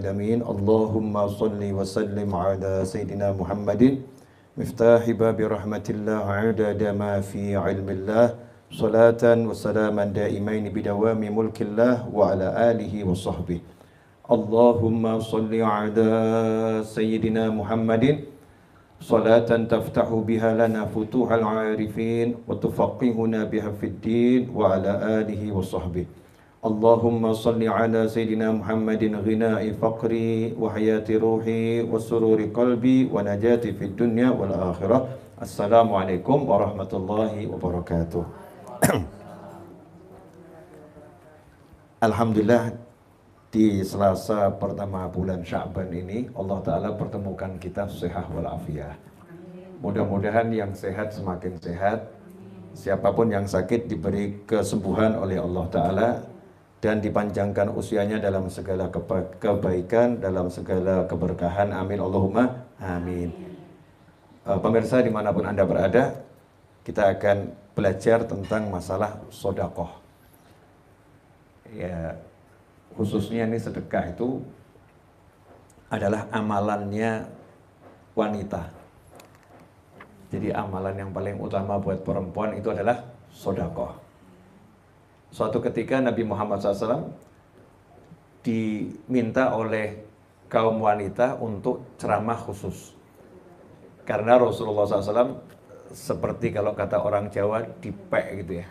العالمين. اللهم صل وسلم على سيدنا محمد. مفتاح باب رحمة الله عدد ما في علم الله. صلاة وسلاما دائمين بدوام ملك الله وعلى آله وصحبه. اللهم صل على سيدنا محمد. صلاة تفتح بها لنا فتوح العارفين وتفقهنا بها في الدين وعلى آله وصحبه. اللهم صل على سيدنا محمد غناء فقري وحياة روحي وسرور قلبي ونجاتي في الدنيا والآخرة السلام عليكم ورحمة الله وبركاته Alhamdulillah di Selasa pertama bulan Sya'ban ini Allah Ta'ala pertemukan kita sehat walafiat. Mudah-mudahan yang sehat semakin sehat. Siapapun yang sakit diberi kesembuhan oleh Allah Ta'ala dan dipanjangkan usianya dalam segala kebaikan, dalam segala keberkahan. Amin. Allahumma amin. Uh, pemirsa di mana pun Anda berada, kita akan belajar tentang masalah sodakoh. Ya, khususnya ini sedekah itu adalah amalannya wanita. Jadi amalan yang paling utama buat perempuan itu adalah sodakoh. Suatu ketika Nabi Muhammad SAW diminta oleh kaum wanita untuk ceramah khusus. Karena Rasulullah SAW seperti kalau kata orang Jawa dipek gitu ya.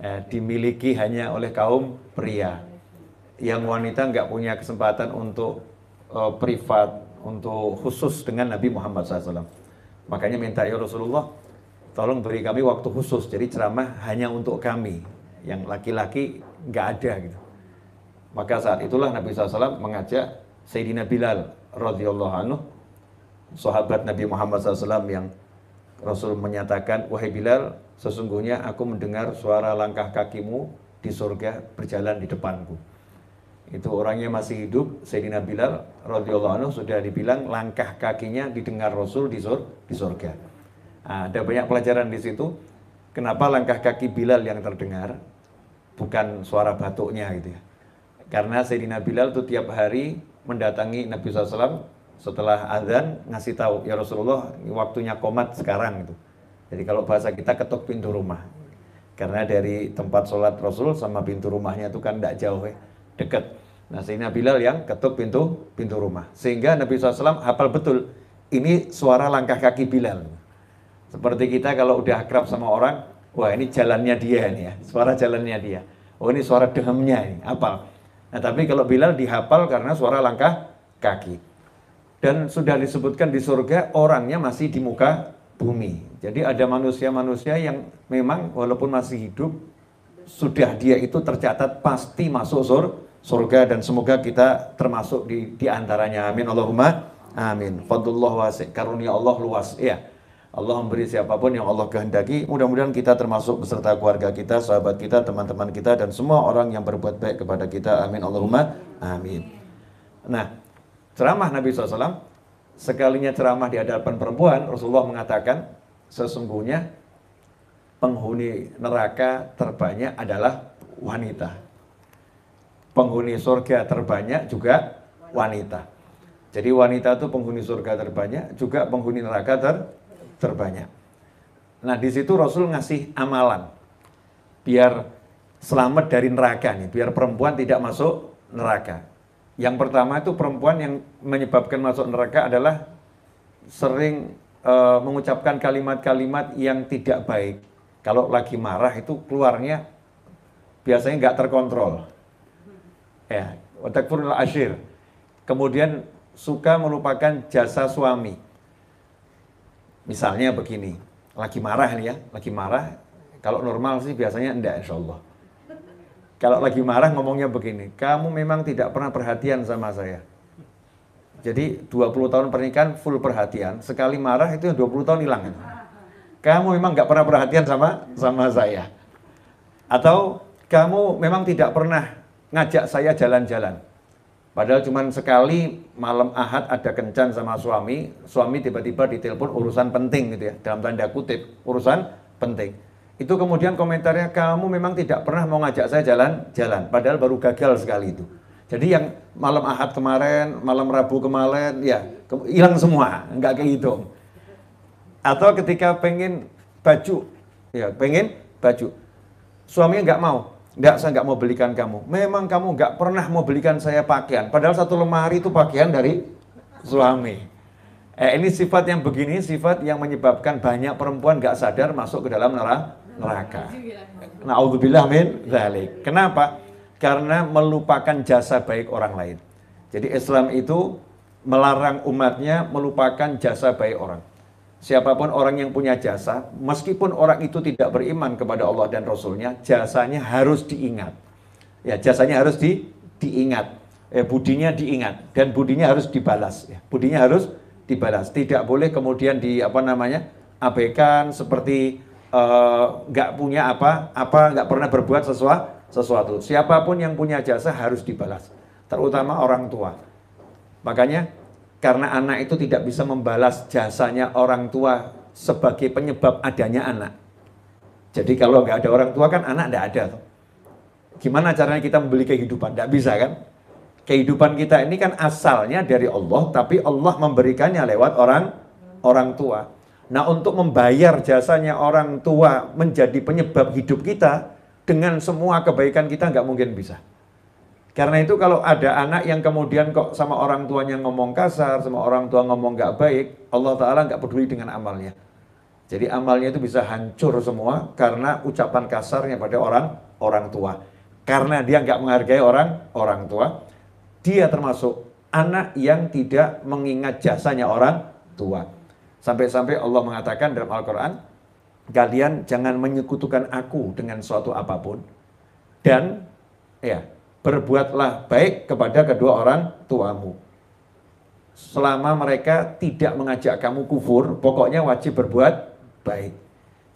Eh, dimiliki hanya oleh kaum pria. Yang wanita nggak punya kesempatan untuk uh, privat, untuk khusus dengan Nabi Muhammad SAW. Makanya minta ya Rasulullah, tolong beri kami waktu khusus. Jadi ceramah hanya untuk kami yang laki-laki nggak ada gitu. Maka saat itulah Nabi SAW mengajak Sayyidina Bilal radhiyallahu anhu, sahabat Nabi Muhammad SAW yang Rasul menyatakan, wahai Bilal, sesungguhnya aku mendengar suara langkah kakimu di surga berjalan di depanku. Itu orangnya masih hidup, Sayyidina Bilal radhiyallahu anhu sudah dibilang langkah kakinya didengar Rasul di, sur di surga. Nah, ada banyak pelajaran di situ. Kenapa langkah kaki Bilal yang terdengar? Bukan suara batuknya gitu ya. Karena Sayyidina Bilal itu tiap hari mendatangi Nabi SAW setelah azan ngasih tahu ya Rasulullah waktunya komat sekarang gitu. Jadi kalau bahasa kita ketuk pintu rumah. Karena dari tempat sholat Rasul sama pintu rumahnya itu kan tidak jauh ya, dekat. Nah Sayyidina Bilal yang ketuk pintu pintu rumah. Sehingga Nabi SAW hafal betul ini suara langkah kaki Bilal. Seperti kita kalau udah akrab sama orang, Wah ini jalannya dia nih ya, suara jalannya dia. Oh ini suara dehamnya ini, apal. Nah tapi kalau Bilal dihafal karena suara langkah kaki. Dan sudah disebutkan di surga orangnya masih di muka bumi. Jadi ada manusia-manusia yang memang walaupun masih hidup, sudah dia itu tercatat pasti masuk sur, surga dan semoga kita termasuk di, di antaranya. Amin Allahumma amin. Fadlullah wasi, karunia Allah luas. Ya. Allah memberi siapa pun yang Allah kehendaki. Mudah-mudahan kita termasuk beserta keluarga kita, sahabat kita, teman-teman kita, dan semua orang yang berbuat baik kepada kita. Amin. Allahumma amin. Nah, ceramah Nabi SAW, sekalinya ceramah di hadapan perempuan, Rasulullah mengatakan, sesungguhnya penghuni neraka terbanyak adalah wanita. Penghuni surga terbanyak juga wanita. Jadi wanita itu penghuni surga terbanyak, juga penghuni neraka ter terbanyak. Nah, di situ Rasul ngasih amalan biar selamat dari neraka nih, biar perempuan tidak masuk neraka. Yang pertama itu perempuan yang menyebabkan masuk neraka adalah sering e, mengucapkan kalimat-kalimat yang tidak baik. Kalau lagi marah itu keluarnya biasanya nggak terkontrol. Ya, watakfurul ashir. Kemudian suka melupakan jasa suami. Misalnya begini, lagi marah nih ya, lagi marah. Kalau normal sih biasanya enggak insya Allah. Kalau lagi marah ngomongnya begini, kamu memang tidak pernah perhatian sama saya. Jadi 20 tahun pernikahan full perhatian, sekali marah itu 20 tahun hilang. Kamu memang nggak pernah perhatian sama sama saya. Atau kamu memang tidak pernah ngajak saya jalan-jalan. Padahal cuma sekali malam ahad ada kencan sama suami, suami tiba-tiba ditelepon urusan penting gitu ya, dalam tanda kutip, urusan penting. Itu kemudian komentarnya, kamu memang tidak pernah mau ngajak saya jalan-jalan, padahal baru gagal sekali itu. Jadi yang malam Ahad kemarin, malam Rabu kemarin, ya hilang semua, nggak kehitung. Atau ketika pengen baju, ya pengen baju, suaminya nggak mau, nggak saya nggak mau belikan kamu. Memang kamu nggak pernah mau belikan saya pakaian, padahal satu lemari itu pakaian dari suami. Eh, ini sifat yang begini, sifat yang menyebabkan banyak perempuan nggak sadar masuk ke dalam neraka. Naudzubillah min dzalik. Kenapa? karena melupakan jasa baik orang lain. Jadi Islam itu melarang umatnya melupakan jasa baik orang. Siapa pun orang yang punya jasa, meskipun orang itu tidak beriman kepada Allah dan Rasulnya, jasanya harus diingat. Ya, jasanya harus di, diingat. Eh, budinya diingat dan budinya harus dibalas. Ya, budinya harus dibalas. Tidak boleh kemudian di apa namanya abaikan seperti eh, nggak uh, punya apa, apa nggak pernah berbuat sesuatu sesuatu. Siapa pun yang punya jasa harus dibalas, terutama orang tua. Makanya karena anak itu tidak bisa membalas jasanya orang tua sebagai penyebab adanya anak. Jadi kalau nggak ada orang tua kan anak nggak ada. Gimana caranya kita membeli kehidupan? Nggak bisa kan? Kehidupan kita ini kan asalnya dari Allah, tapi Allah memberikannya lewat orang orang tua. Nah untuk membayar jasanya orang tua menjadi penyebab hidup kita, dengan semua kebaikan kita nggak mungkin bisa. Karena itu kalau ada anak yang kemudian kok sama orang tuanya ngomong kasar, sama orang tua ngomong nggak baik, Allah Ta'ala nggak peduli dengan amalnya. Jadi amalnya itu bisa hancur semua karena ucapan kasarnya pada orang orang tua. Karena dia nggak menghargai orang orang tua, dia termasuk anak yang tidak mengingat jasanya orang tua. Sampai-sampai Allah mengatakan dalam Al-Quran, kalian jangan menyekutukan aku dengan suatu apa pun dan ya berbuatlah baik kepada kedua orang tuamu. Selama mereka tidak mengajak kamu kufur pokoknya wajib berbuat baik.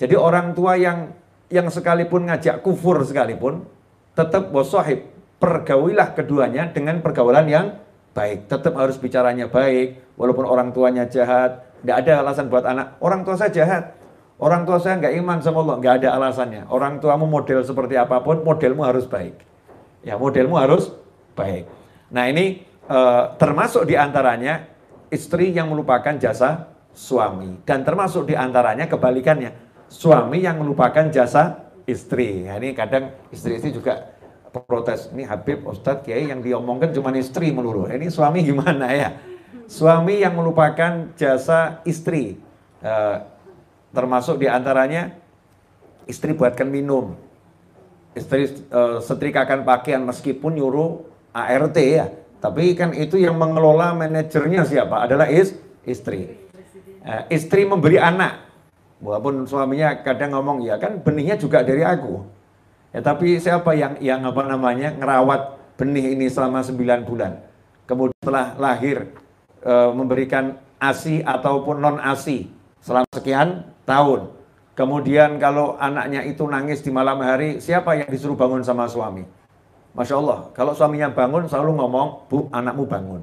Jadi orang tua yang yang sekalipun ngajak kufur sekalipun tetap bosohib pergaulilah keduanya dengan pergaulan yang baik. Tetap harus bicaranya baik walaupun orang tuanya jahat. Tidak ada alasan buat anak. Orang tua saya jahat. Orang tua saya nggak iman sama Allah, nggak ada alasannya. Orang tuamu model seperti apa pun, modelmu harus baik. Ya, modelmu harus baik. Nah ini uh, termasuk di antaranya istri yang melupakan jasa suami. Dan termasuk di antaranya kebalikannya, suami yang melupakan jasa istri. Nah, ini kadang istri-istri juga protes. Ini Habib, Ustadz, Kiai yang diomongkan cuma istri melulu. Ini suami gimana ya? Suami yang melupakan jasa istri. Uh, Termasuk di antaranya istri buatkan minum, istri uh, setrikakan pakaian meskipun nyuruh ART ya. Tapi kan itu yang mengelola manajernya siapa? Adalah is, istri. Uh, istri memberi anak. Walaupun suaminya kadang ngomong, ya kan benihnya juga dari aku. Ya, tapi siapa yang yang apa namanya ngerawat benih ini selama 9 bulan. Kemudian setelah lahir e, memberikan ASI ataupun non ASI selama sekian tahun. Kemudian kalau anaknya itu nangis di malam hari, siapa yang disuruh bangun sama suami? Masya Allah, kalau suaminya bangun selalu ngomong, bu anakmu bangun.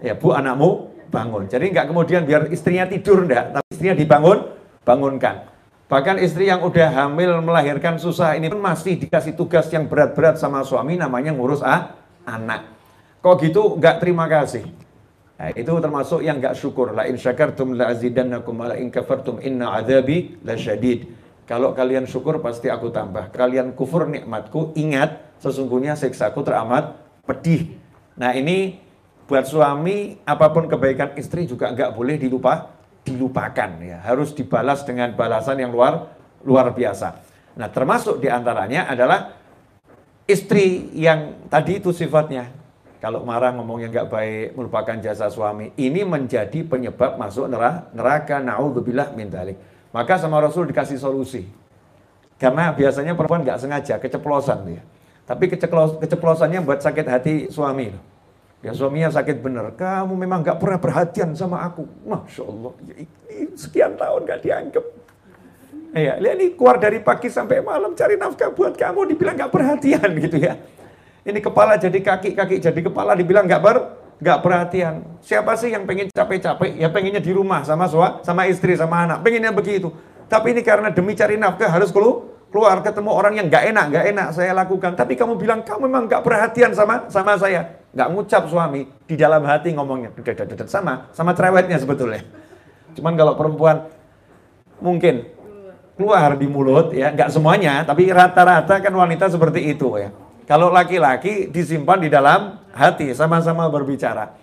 Ya bu anakmu bangun. Jadi nggak kemudian biar istrinya tidur enggak, tapi istrinya dibangun, bangunkan. Bahkan istri yang udah hamil melahirkan susah ini pun masih dikasih tugas yang berat-berat sama suami namanya ngurus ah, anak. Kok gitu nggak terima kasih. Nah, itu termasuk yang enggak syukur. La in syakartum la azidannakum wa la in kafartum inna adzabi lasyadid. Kalau kalian syukur pasti aku tambah. Kalian kufur nikmatku, ingat sesungguhnya siksaku teramat pedih. Nah, ini buat suami apa pun kebaikan istri juga enggak boleh dilupa dilupakan ya. Harus dibalas dengan balasan yang luar luar biasa. Nah, termasuk di antaranya adalah istri yang tadi itu sifatnya kalau marah ngomong yang nggak baik, merupakan jasa suami, ini menjadi penyebab masuk neraka, naudzubillah min dalik. Maka sama Rasul dikasih solusi. Karena biasanya perempuan nggak sengaja, keceplosan dia. Tapi keceplos, keceplosannya buat sakit hati suami. Ya suaminya sakit bener. Kamu memang nggak pernah perhatian sama aku. Masya Allah, ya, sekian tahun nggak dianggap. Lihat ini keluar dari pagi sampai malam cari nafkah buat kamu, dibilang nggak perhatian gitu ya. Ini kepala jadi kaki, kaki jadi kepala dibilang nggak ber nggak perhatian. Siapa sih yang pengen capek-capek? Ya pengennya di rumah sama sua, sama istri, sama anak. Pengennya begitu. Tapi ini karena demi cari nafkah harus keluar keluar ketemu orang yang nggak enak, nggak enak saya lakukan. Tapi kamu bilang kamu memang nggak perhatian sama sama saya, nggak ngucap suami di dalam hati ngomongnya sama sama cerewetnya sebetulnya. Cuman kalau perempuan mungkin keluar di mulut ya, nggak semuanya, tapi rata-rata kan wanita seperti itu ya. Kalau laki-laki disimpan di dalam hati, sama-sama berbicara.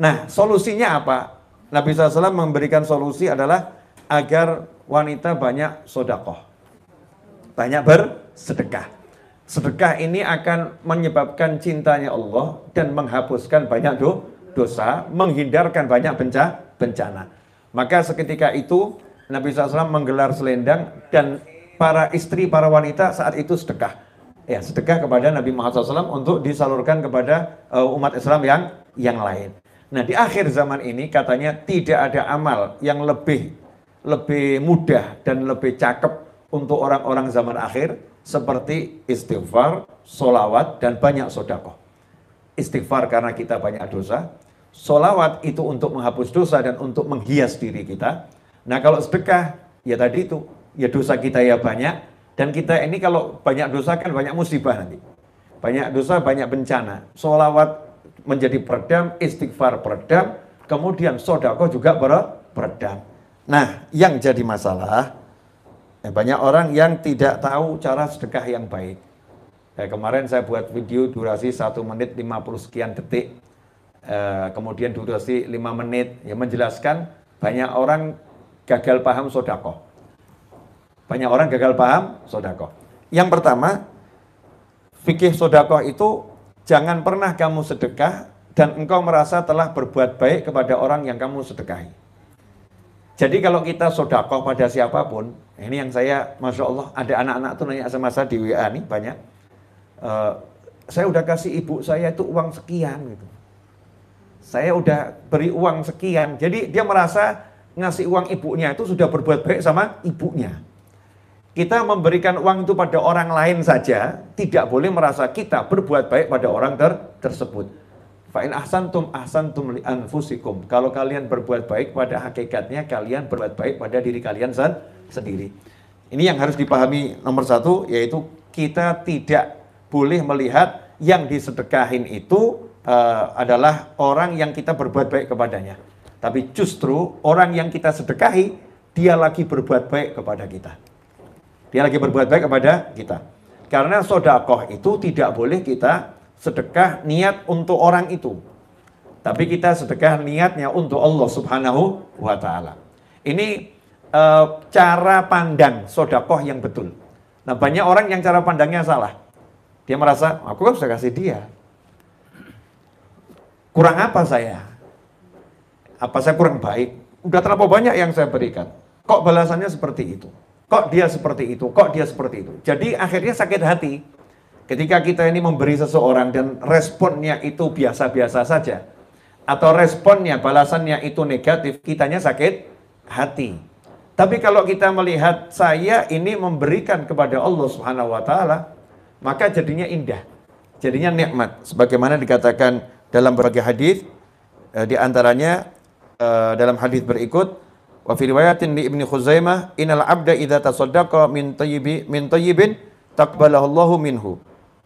Nah, solusinya apa? Nabi SAW memberikan solusi adalah agar wanita banyak sodakoh banyak bersedekah. Sedekah ini akan menyebabkan cintanya Allah dan menghapuskan banyak do, dosa, menghindarkan banyak bencana. Maka seketika itu Nabi SAW menggelar selendang dan para istri, para wanita saat itu sedekah. Ya, sedekah kepada Nabi Muhammad SAW untuk disalurkan kepada uh, umat Islam yang yang lain. Nah, di akhir zaman ini katanya tidak ada amal yang lebih lebih mudah dan lebih cakep untuk orang-orang zaman akhir seperti istighfar, solawat, dan banyak sodako. Istighfar karena kita banyak dosa, solawat itu untuk menghapus dosa dan untuk menghias diri kita. Nah kalau sedekah, ya tadi itu, ya dosa kita ya banyak, dan kita ini kalau banyak dosa kan banyak musibah nanti. Banyak dosa, banyak bencana. Solawat menjadi peredam, istighfar peredam, kemudian sodako juga peredam. Nah, yang jadi masalah, Ya, banyak orang yang tidak tahu cara sedekah yang baik. Ya, kemarin saya buat video durasi 1 menit 50 sekian detik, eh, kemudian durasi 5 menit, yang menjelaskan banyak orang gagal paham sodako. Banyak orang gagal paham sodako. Yang pertama, fikih sodako itu jangan pernah kamu sedekah dan engkau merasa telah berbuat baik kepada orang yang kamu sedekahi. Jadi kalau kita sodakoh pada siapa pun, ini yang saya, Masya Allah, ada anak-anak tuh nanya sama saya di WA nih banyak. Uh, saya udah kasih ibu saya itu uang sekian gitu. Saya udah beri uang sekian. Jadi dia merasa ngasih uang ibunya itu sudah berbuat baik sama ibunya. Kita memberikan uang itu pada orang lain saja, tidak boleh merasa kita berbuat baik pada orang ter tersebut. Fa'in ahsantum ahsantum li anfusikum. Kalau kalian berbuat baik pada hakikatnya kalian berbuat baik pada diri kalian sendiri. Ini yang harus dipahami nomor satu yaitu kita tidak boleh melihat yang disedekahin itu uh, adalah orang yang kita berbuat baik kepadanya. Tapi justru orang yang kita sedekahi dia lagi berbuat baik kepada kita. Dia lagi berbuat baik kepada kita. Karena sodakoh itu tidak boleh kita sedekah niat untuk orang itu. Tapi kita sedekah niatnya untuk Allah Subhanahu wa taala. Ini e, cara pandang sodakoh yang betul. Nah banyak orang yang cara pandangnya salah. Dia merasa, aku kan sudah kasih dia. Kurang apa saya? Apa saya kurang baik? Udah terlalu banyak yang saya berikan. Kok balasannya seperti itu? Kok dia seperti itu? Kok dia seperti itu? Jadi akhirnya sakit hati. Ketika kita ini memberi seseorang dan responnya itu biasa-biasa saja, atau responnya, balasannya itu negatif, kitanya sakit hati. Tapi kalau kita melihat saya ini memberikan kepada Allah Subhanahu wa taala, maka jadinya indah. Jadinya nikmat sebagaimana dikatakan dalam berbagai hadis eh, di antaranya eh, dalam hadis berikut wa fi riwayatin li Ibnu Khuzaimah innal abda idza tasaddaqa min tayyibi min tayyibin taqbalahu Allahu minhu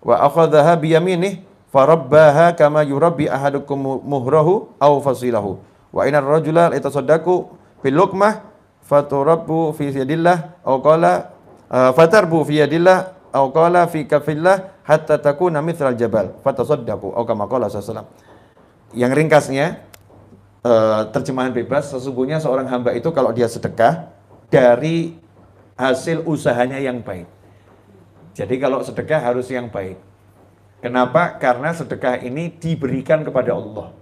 wa akhadhaha bi yaminih farabbaha kama yurabbi ahadukum muhrahu aw fasilahu. Wa inna ar-rajula yatasaddaqu bil luqmah faturabbu fi yadillah aw qala uh, fatarbu fi yadillah aw qala fi kafillah hatta takuna mithral jabal fatasaddaqu. Aw kama qala sallallahu yang ringkasnya uh, terjemahan bebas sesungguhnya seorang hamba itu kalau dia sedekah dari hasil usahanya yang baik jadi kalau sedekah harus yang baik. Kenapa? Karena sedekah ini diberikan kepada Allah.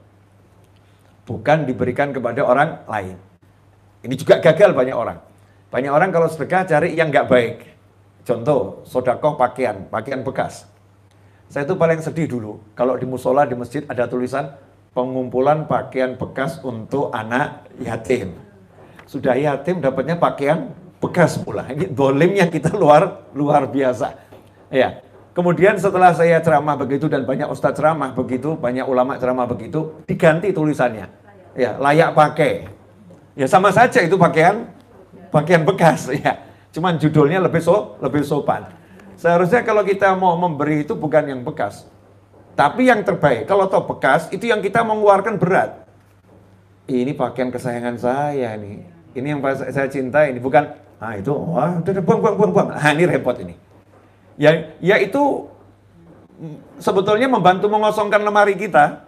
Bukan diberikan kepada orang lain. Ini juga gagal banyak orang. Banyak orang kalau sedekah cari yang nggak baik. Contoh, sodakoh pakaian, pakaian bekas. Saya itu paling sedih dulu. Kalau di musola, di masjid ada tulisan pengumpulan pakaian bekas untuk anak yatim. Sudah yatim dapatnya pakaian bekas pula. Ini dolimnya kita luar luar biasa. Ya. Kemudian setelah saya ceramah begitu dan banyak ustadz ceramah begitu, banyak ulama ceramah begitu, diganti tulisannya. Ya, layak pakai. Ya sama saja itu pakaian pakaian bekas ya. Cuman judulnya lebih so, lebih sopan. Seharusnya kalau kita mau memberi itu bukan yang bekas. Tapi yang terbaik. Kalau toh bekas, itu yang kita mengeluarkan berat. Ini pakaian kesayangan saya nih. Ini yang saya cintai ini. Bukan, ah itu, wah udah buang, buang, buang, buang. Nah ini repot ini. Ya, ya itu sebetulnya membantu mengosongkan lemari kita.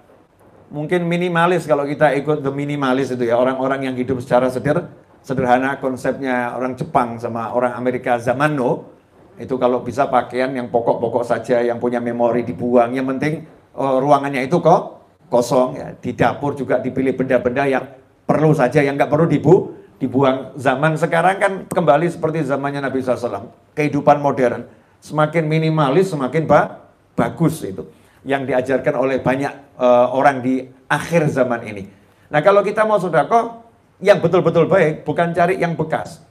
Mungkin minimalis kalau kita ikut the minimalis itu ya. Orang-orang yang hidup secara seder, sederhana konsepnya orang Jepang sama orang Amerika zaman no itu kalau bisa pakaian yang pokok-pokok saja yang punya memori dibuang. Yang penting oh, ruangannya itu kok kosong ya. Di dapur juga dipilih benda-benda yang perlu saja yang nggak perlu dibu dibuang. Zaman sekarang kan kembali seperti zamannya Nabi SAW kehidupan modern. Semakin minimalis semakin ba bagus itu. Yang diajarkan oleh banyak uh, orang di akhir zaman ini. Nah kalau kita mau sodako yang betul-betul baik, bukan cari yang bekas.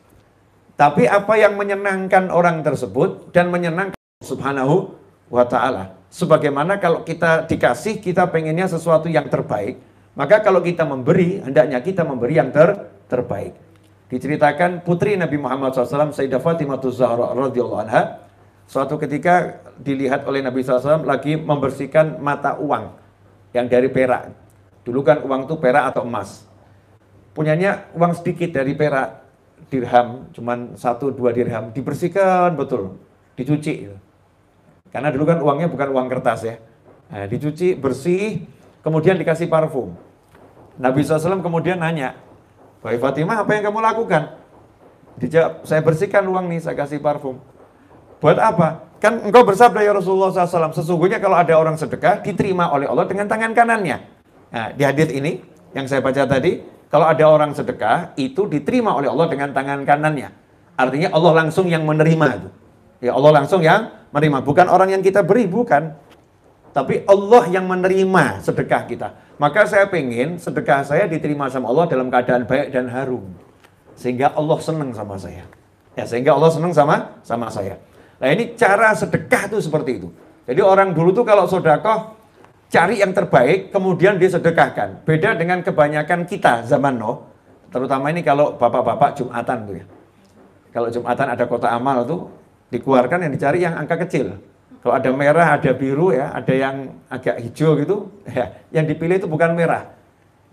Tapi apa yang menyenangkan orang tersebut dan menyenangkan subhanahu wa ta'ala. Sebagaimana kalau kita dikasih, kita pengennya sesuatu yang terbaik. Maka kalau kita memberi, hendaknya kita memberi yang ter terbaik. Diceritakan putri Nabi Muhammad SAW, Sayyidah Fatimah Zahra radhiyallahu anha, suatu ketika dilihat oleh Nabi SAW lagi membersihkan mata uang yang dari perak. Dulu kan uang itu perak atau emas punyanya uang sedikit dari perak dirham, cuman satu dua dirham, dibersihkan betul, dicuci. Karena dulu kan uangnya bukan uang kertas ya. Nah, dicuci bersih, kemudian dikasih parfum. Nabi SAW kemudian nanya, Wahai Fatimah, apa yang kamu lakukan? Dijawab, saya bersihkan uang nih, saya kasih parfum. Buat apa? Kan engkau bersabda ya Rasulullah SAW, sesungguhnya kalau ada orang sedekah, diterima oleh Allah dengan tangan kanannya. Nah, di hadis ini, yang saya baca tadi, kalau ada orang sedekah, itu diterima oleh Allah dengan tangan kanannya. Artinya Allah langsung yang menerima itu. Ya Allah langsung yang menerima. Bukan orang yang kita beri, bukan. Tapi Allah yang menerima sedekah kita. Maka saya pengen sedekah saya diterima sama Allah dalam keadaan baik dan harum. Sehingga Allah senang sama saya. Ya, sehingga Allah senang sama sama saya. Nah ini cara sedekah itu seperti itu. Jadi orang dulu tuh kalau sodakoh cari yang terbaik, kemudian disedekahkan. Beda dengan kebanyakan kita zaman no, terutama ini kalau bapak-bapak Jumatan tuh ya. Kalau Jumatan ada kota amal tuh, dikeluarkan yang dicari yang angka kecil. Kalau ada merah, ada biru ya, ada yang agak hijau gitu, ya, yang dipilih itu bukan merah.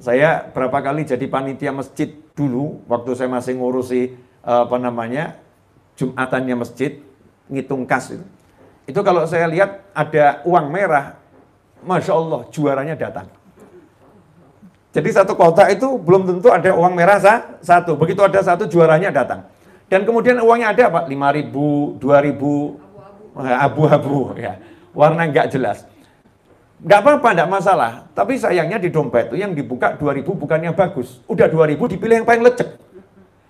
Saya berapa kali jadi panitia masjid dulu, waktu saya masih ngurusi apa namanya Jumatannya masjid, ngitung kas itu. Itu kalau saya lihat ada uang merah, Masya Allah, juaranya datang. Jadi satu kota itu belum tentu ada uang merah sah, satu. Begitu ada satu, juaranya datang. Dan kemudian uangnya ada apa? 5 ribu, 2 ribu, abu-abu. ya. Warna nggak jelas. Nggak apa-apa, nggak masalah. Tapi sayangnya di dompet itu yang dibuka 2 ribu bukannya bagus. Udah 2 ribu dipilih yang paling lecek.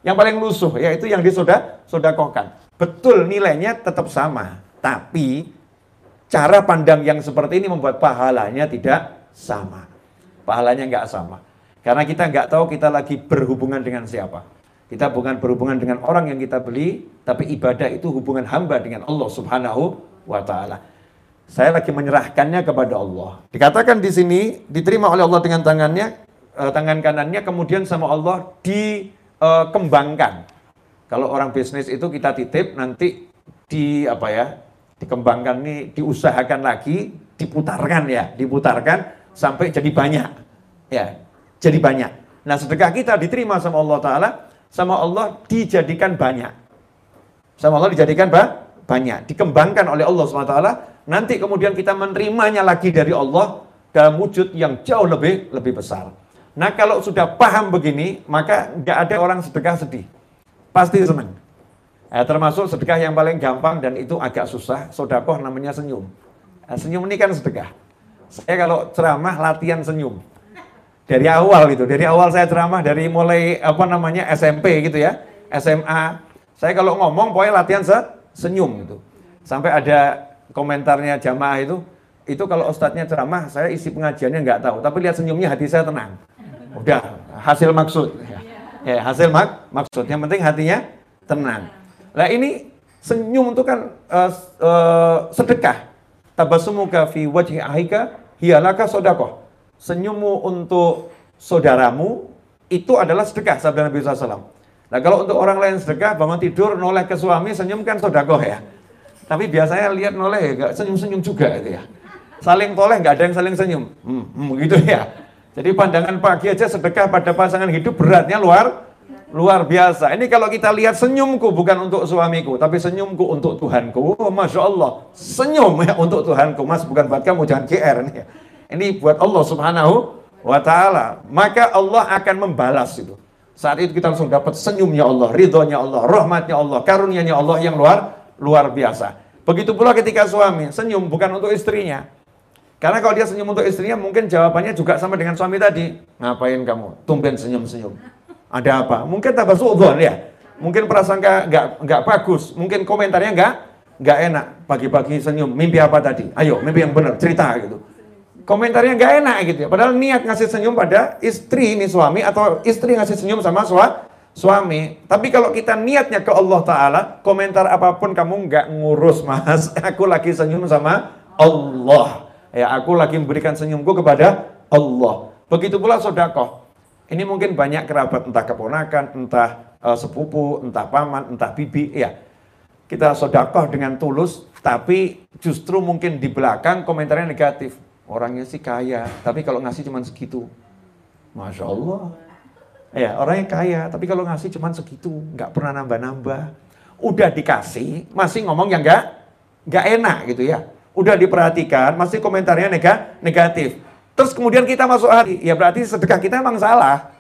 Yang paling lusuh, yaitu yang disoda, sodakokan. Betul nilainya tetap sama. Tapi Cara pandang yang seperti ini membuat pahalanya tidak sama. Pahalanya nggak sama. Karena kita nggak tahu kita lagi berhubungan dengan siapa. Kita bukan berhubungan dengan orang yang kita beli, tapi ibadah itu hubungan hamba dengan Allah Subhanahu wa taala. Saya lagi menyerahkannya kepada Allah. Dikatakan di sini diterima oleh Allah dengan tangannya, eh, tangan kanannya kemudian sama Allah dikembangkan. Kalau orang bisnis itu kita titip nanti di apa ya dikembangkan ini diusahakan lagi, diputarkan ya, diputarkan sampai jadi banyak. Ya, jadi banyak. Nah, sedekah kita diterima sama Allah taala, sama Allah dijadikan banyak. Sama Allah dijadikan ba banyak, dikembangkan oleh Allah SWT, nanti kemudian kita menerimanya lagi dari Allah dalam wujud yang jauh lebih lebih besar. Nah, kalau sudah paham begini, maka nggak ada orang sedekah sedih. Pasti senang. Eh, termasuk sedekah yang paling gampang dan itu agak susah, sodakoh namanya senyum. Eh, senyum ini kan sedekah. Saya kalau ceramah latihan senyum. Dari awal gitu, dari awal saya ceramah dari mulai apa namanya SMP gitu ya, SMA. Saya kalau ngomong pokoknya latihan se senyum gitu. Sampai ada komentarnya jamaah itu, itu kalau ustadznya ceramah, saya isi pengajiannya nggak tahu, tapi lihat senyumnya hati saya tenang. Udah, hasil maksud. Ya, hasil mak maksud. Penting hatinya tenang. Nah ini senyum itu kan uh, uh, sedekah. Tabasumuka fi wajhi ahika hiyalaka sodakoh. Senyummu untuk saudaramu itu adalah sedekah sabda Nabi SAW. Nah kalau untuk orang lain sedekah, bangun tidur, noleh ke suami, senyum kan sodakoh ya. Tapi biasanya lihat noleh ya, senyum-senyum juga itu ya. Saling toleh, nggak ada yang saling senyum. Hmm, hmm, gitu ya. Jadi pandangan pagi aja sedekah pada pasangan hidup beratnya luar luar biasa. Ini kalau kita lihat senyumku bukan untuk suamiku, tapi senyumku untuk Tuhanku. Oh, Masya Allah, senyum ya untuk Tuhanku. Mas bukan buat kamu, jangan GR ini. Ya. Ini buat Allah subhanahu wa ta'ala. Maka Allah akan membalas itu. Saat itu kita langsung dapat senyumnya Allah, ridhonya Allah, rahmatnya Allah, karunianya Allah yang luar luar biasa. Begitu pula ketika suami senyum bukan untuk istrinya. Karena kalau dia senyum untuk istrinya mungkin jawabannya juga sama dengan suami tadi. Ngapain kamu? Tumben senyum-senyum. Ada apa? Mungkin tambah suudon ya. Mungkin prasangka nggak nggak bagus. Mungkin komentarnya nggak nggak enak. Pagi-pagi senyum. Mimpi apa tadi? Ayo, mimpi yang benar. Cerita gitu komentarnya nggak enak gitu ya. Padahal niat ngasih senyum pada istri ini suami atau istri ngasih senyum sama sua, suami. Tapi kalau kita niatnya ke Allah Ta'ala, komentar apa pun kamu nggak ngurus mas. Aku lagi senyum sama Allah. Ya, aku lagi memberikan senyumku kepada Allah. Begitu pula sodakoh. Ini mungkin banyak kerabat, entah keponakan, entah uh, sepupu, entah paman, entah bibi. Ya, kita sodakoh dengan tulus, tapi justru mungkin di belakang komentarnya negatif Orangnya sih kaya, tapi kalau ngasih cuma segitu. Masya Allah. Ya, orangnya kaya, tapi kalau ngasih cuma segitu, nggak pernah nambah-nambah. Udah dikasih, masih ngomong yang nggak nggak enak gitu ya. Udah diperhatikan, masih komentarnya nega, negatif. Terus kemudian kita masuk hati, ya berarti sedekah kita emang salah.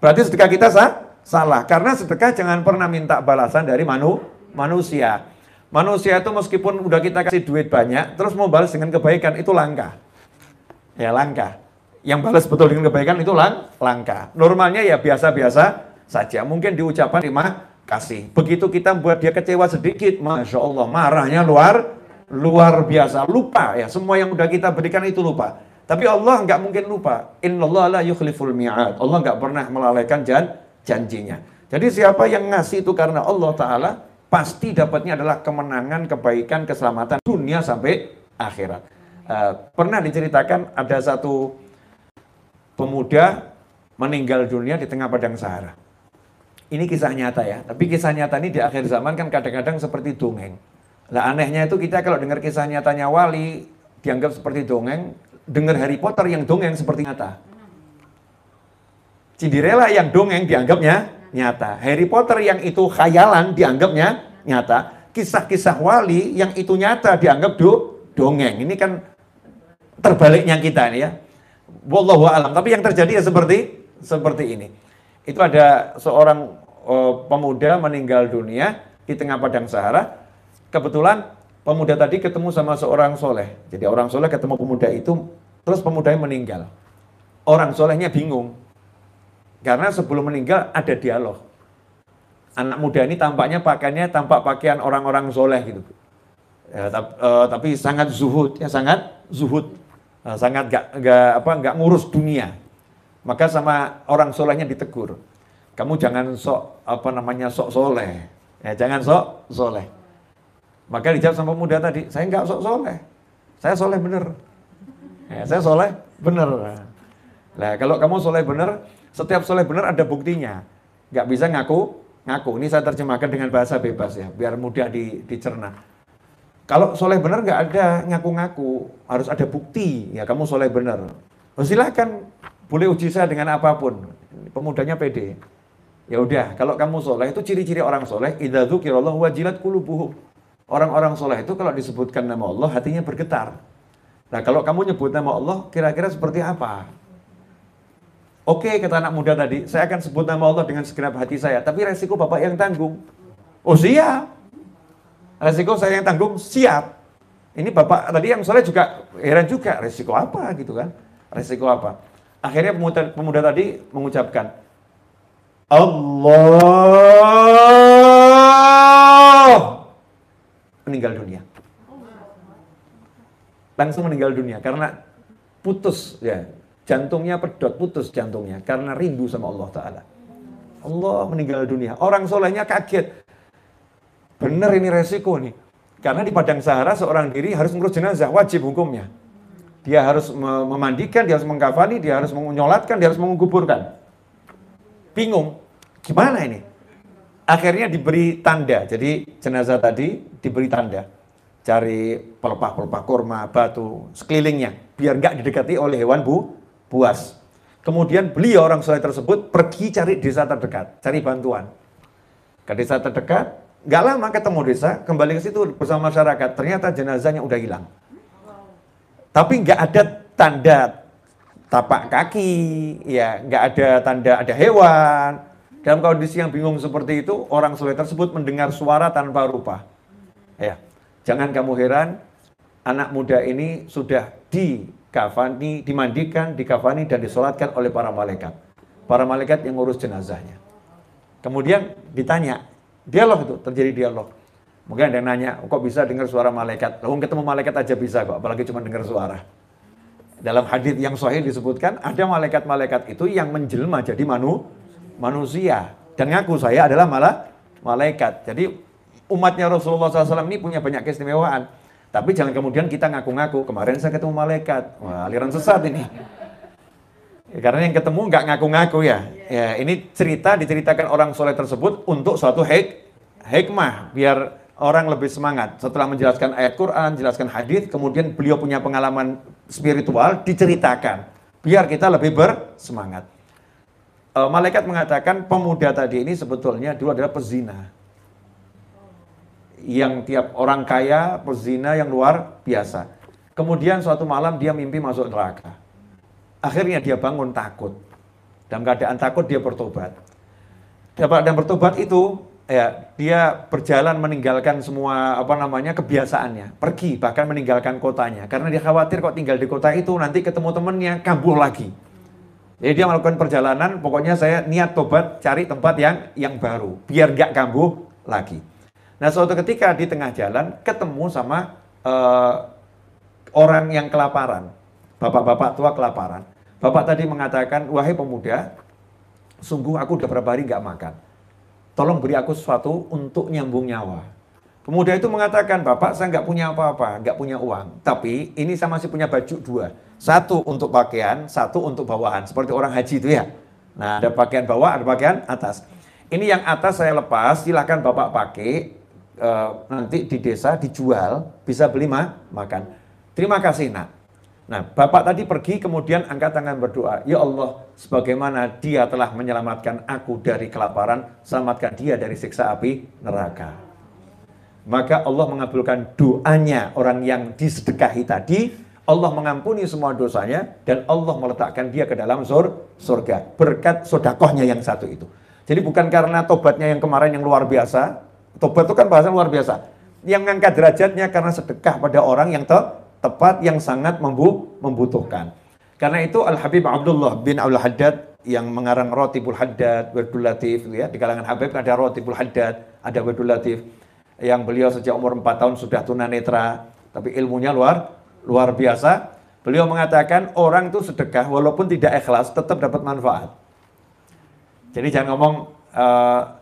Berarti sedekah kita sah? salah. Karena sedekah jangan pernah minta balasan dari manu, manusia. Manusia itu meskipun udah kita kasih duit banyak, terus mau balas dengan kebaikan, itu langka ya langka. Yang balas betul dengan kebaikan itu lang langka. Normalnya ya biasa-biasa saja. Mungkin diucapkan terima kasih. Begitu kita buat dia kecewa sedikit, masya Allah marahnya luar luar biasa. Lupa ya semua yang udah kita berikan itu lupa. Tapi Allah nggak mungkin lupa. Allah la yukhliful mi'ad. Allah nggak pernah melalaikan jan janjinya. Jadi siapa yang ngasih itu karena Allah Ta'ala, pasti dapatnya adalah kemenangan, kebaikan, keselamatan dunia sampai akhirat. Uh, pernah diceritakan ada satu pemuda meninggal dunia di tengah padang Sahara. Ini kisah nyata ya, tapi kisah nyata ini di akhir zaman kan kadang-kadang seperti dongeng. Lah anehnya itu kita kalau dengar kisah nyatanya wali dianggap seperti dongeng, dengar Harry Potter yang dongeng seperti nyata. Cinderella yang dongeng dianggapnya nyata. Harry Potter yang itu khayalan dianggapnya nyata. Kisah-kisah wali yang itu nyata dianggap do, dongeng. Ini kan terbaliknya kita ini ya. Wallahu alam. Tapi yang terjadi ya seperti seperti ini. Itu ada seorang uh, pemuda meninggal dunia di tengah padang Sahara. Kebetulan pemuda tadi ketemu sama seorang soleh. Jadi orang soleh ketemu pemuda itu, terus pemudanya meninggal. Orang solehnya bingung. Karena sebelum meninggal ada dialog. Anak muda ini tampaknya pakaiannya tampak pakaian orang-orang soleh gitu. Ya, tapi, uh, tapi sangat zuhud, ya sangat zuhud Nah, sangat gak, gak apa gak ngurus dunia. Maka sama orang solehnya ditegur. Kamu jangan sok apa namanya sok soleh. Ya, jangan sok soleh. Maka dijawab sama muda tadi, saya nggak sok soleh. Saya soleh bener. Ya, saya soleh bener. Nah, kalau kamu soleh bener, setiap soleh bener ada buktinya. Nggak bisa ngaku, ngaku. Ini saya terjemahkan dengan bahasa bebas ya, biar mudah di, dicerna. Kalau soleh benar nggak ada ngaku-ngaku, harus ada bukti. Ya kamu soleh benar. Oh, silakan, boleh uji saya dengan apa pun. Pemudanya pede. Ya udah, kalau kamu soleh itu ciri-ciri orang soleh. Idza dzukirallahu wajilat qulubuhum. Orang-orang soleh itu kalau disebutkan nama Allah hatinya bergetar. Nah kalau kamu nyebut nama Allah kira-kira seperti apa? Oke kata anak muda tadi, saya akan sebut nama Allah dengan segenap hati saya. Tapi resiko bapak yang tanggung. Oh siap, resiko saya yang tanggung siap. Ini bapak tadi yang soleh juga heran juga, resiko apa gitu kan? Resiko apa? Akhirnya pemuda, pemuda tadi mengucapkan, Allah meninggal dunia. Langsung meninggal dunia karena putus ya jantungnya pedot putus jantungnya karena rindu sama Allah Taala. Allah meninggal dunia. Orang solehnya kaget. Benar ini resiko nih. Karena di Padang Sahara seorang diri harus mengurus jenazah, wajib hukumnya. Dia harus memandikan, dia harus mengkafani, dia harus menyolatkan, dia harus menguburkan. Bingung, gimana ini? Akhirnya diberi tanda. Jadi jenazah tadi diberi tanda. Cari pelepah-pelepah kurma, batu, sekelilingnya. Biar nggak didekati oleh hewan bu, buas. Kemudian beliau orang soleh tersebut pergi cari desa terdekat, cari bantuan. Ke desa terdekat, nggak lama ketemu desa, kembali ke situ bersama masyarakat. Ternyata jenazahnya udah hilang. Tapi nggak ada tanda tapak kaki, ya nggak ada tanda ada hewan, dalam kondisi yang bingung seperti itu, orang soleh tersebut mendengar suara tanpa rupa. Ya, jangan kamu heran, anak muda ini sudah dikafani, dimandikan, dikafani dan disolatkan oleh para malaikat. Para malaikat yang ngurus jenazahnya. Kemudian ditanya, dialog itu, terjadi dialog. Mungkin ada yang nanya, kok bisa dengar suara malaikat? Lalu ketemu malaikat aja bisa kok, apalagi cuma dengar suara. Dalam hadis yang sahih disebutkan, ada malaikat-malaikat itu yang menjelma jadi manusia manusia dan ngaku saya adalah malah malaikat. Jadi umatnya Rasulullah SAW ini punya banyak keistimewaan. Tapi jangan kemudian kita ngaku-ngaku, kemarin saya ketemu malaikat. Wah, aliran sesat ini. Ya, karena yang ketemu nggak ngaku-ngaku ya. Ya, ini cerita diceritakan orang soleh tersebut untuk suatu hik hikmah biar orang lebih semangat. Setelah menjelaskan ayat Quran, jelaskan hadis, kemudian beliau punya pengalaman spiritual diceritakan biar kita lebih bersemangat uh, malaikat mengatakan pemuda tadi ini sebetulnya dulu adalah pezina. Yang tiap orang kaya, pezina yang luar biasa. Kemudian suatu malam dia mimpi masuk neraka. Akhirnya dia bangun takut. Dalam keadaan takut dia bertobat. Dan bertobat itu ya dia berjalan meninggalkan semua apa namanya kebiasaannya, pergi bahkan meninggalkan kotanya karena dia khawatir kok tinggal di kota itu nanti ketemu temennya kambuh lagi. Jadi dia melakukan perjalanan, pokoknya saya niat tobat cari tempat yang yang baru, biar gak kambuh lagi. Nah suatu ketika di tengah jalan ketemu sama uh, orang yang kelaparan, bapak-bapak tua kelaparan. Bapak tadi mengatakan, wahai pemuda, sungguh aku udah berapa hari gak makan. Tolong beri aku sesuatu untuk nyambung nyawa. Pemuda itu mengatakan, Bapak saya nggak punya apa-apa, nggak punya uang. Tapi ini saya masih punya baju dua. Satu untuk pakaian, satu untuk bawahan. Seperti orang haji itu ya. Nah ada pakaian bawah, ada pakaian atas. Ini yang atas saya lepas, silahkan Bapak pakai. E, nanti di desa dijual, bisa beli mah, makan. Terima kasih nak. Nah, Bapak tadi pergi kemudian angkat tangan berdoa, "Ya Allah, sebagaimana Dia telah menyelamatkan aku dari kelaparan, selamatkan Dia dari siksa api neraka." maka Allah mengabulkan doanya orang yang disedekahi tadi, Allah mengampuni semua dosanya, dan Allah meletakkan dia ke dalam sur surga, berkat sodakohnya yang satu itu. Jadi bukan karena tobatnya yang kemarin yang luar biasa, tobat itu kan bahasa luar biasa, yang mengangkat derajatnya karena sedekah pada orang yang te tepat, yang sangat membu membutuhkan. Karena itu Al-Habib Abdullah bin Abdul Haddad yang mengarang Rotibul Haddad, Werdul Latif, ya, di kalangan Habib ada Rotibul Haddad, ada Werdul Latif yang beliau sejak umur 4 tahun sudah tunanetra, tapi ilmunya luar luar biasa. Beliau mengatakan orang itu sedekah walaupun tidak ikhlas tetap dapat manfaat. Jadi jangan ngomong e,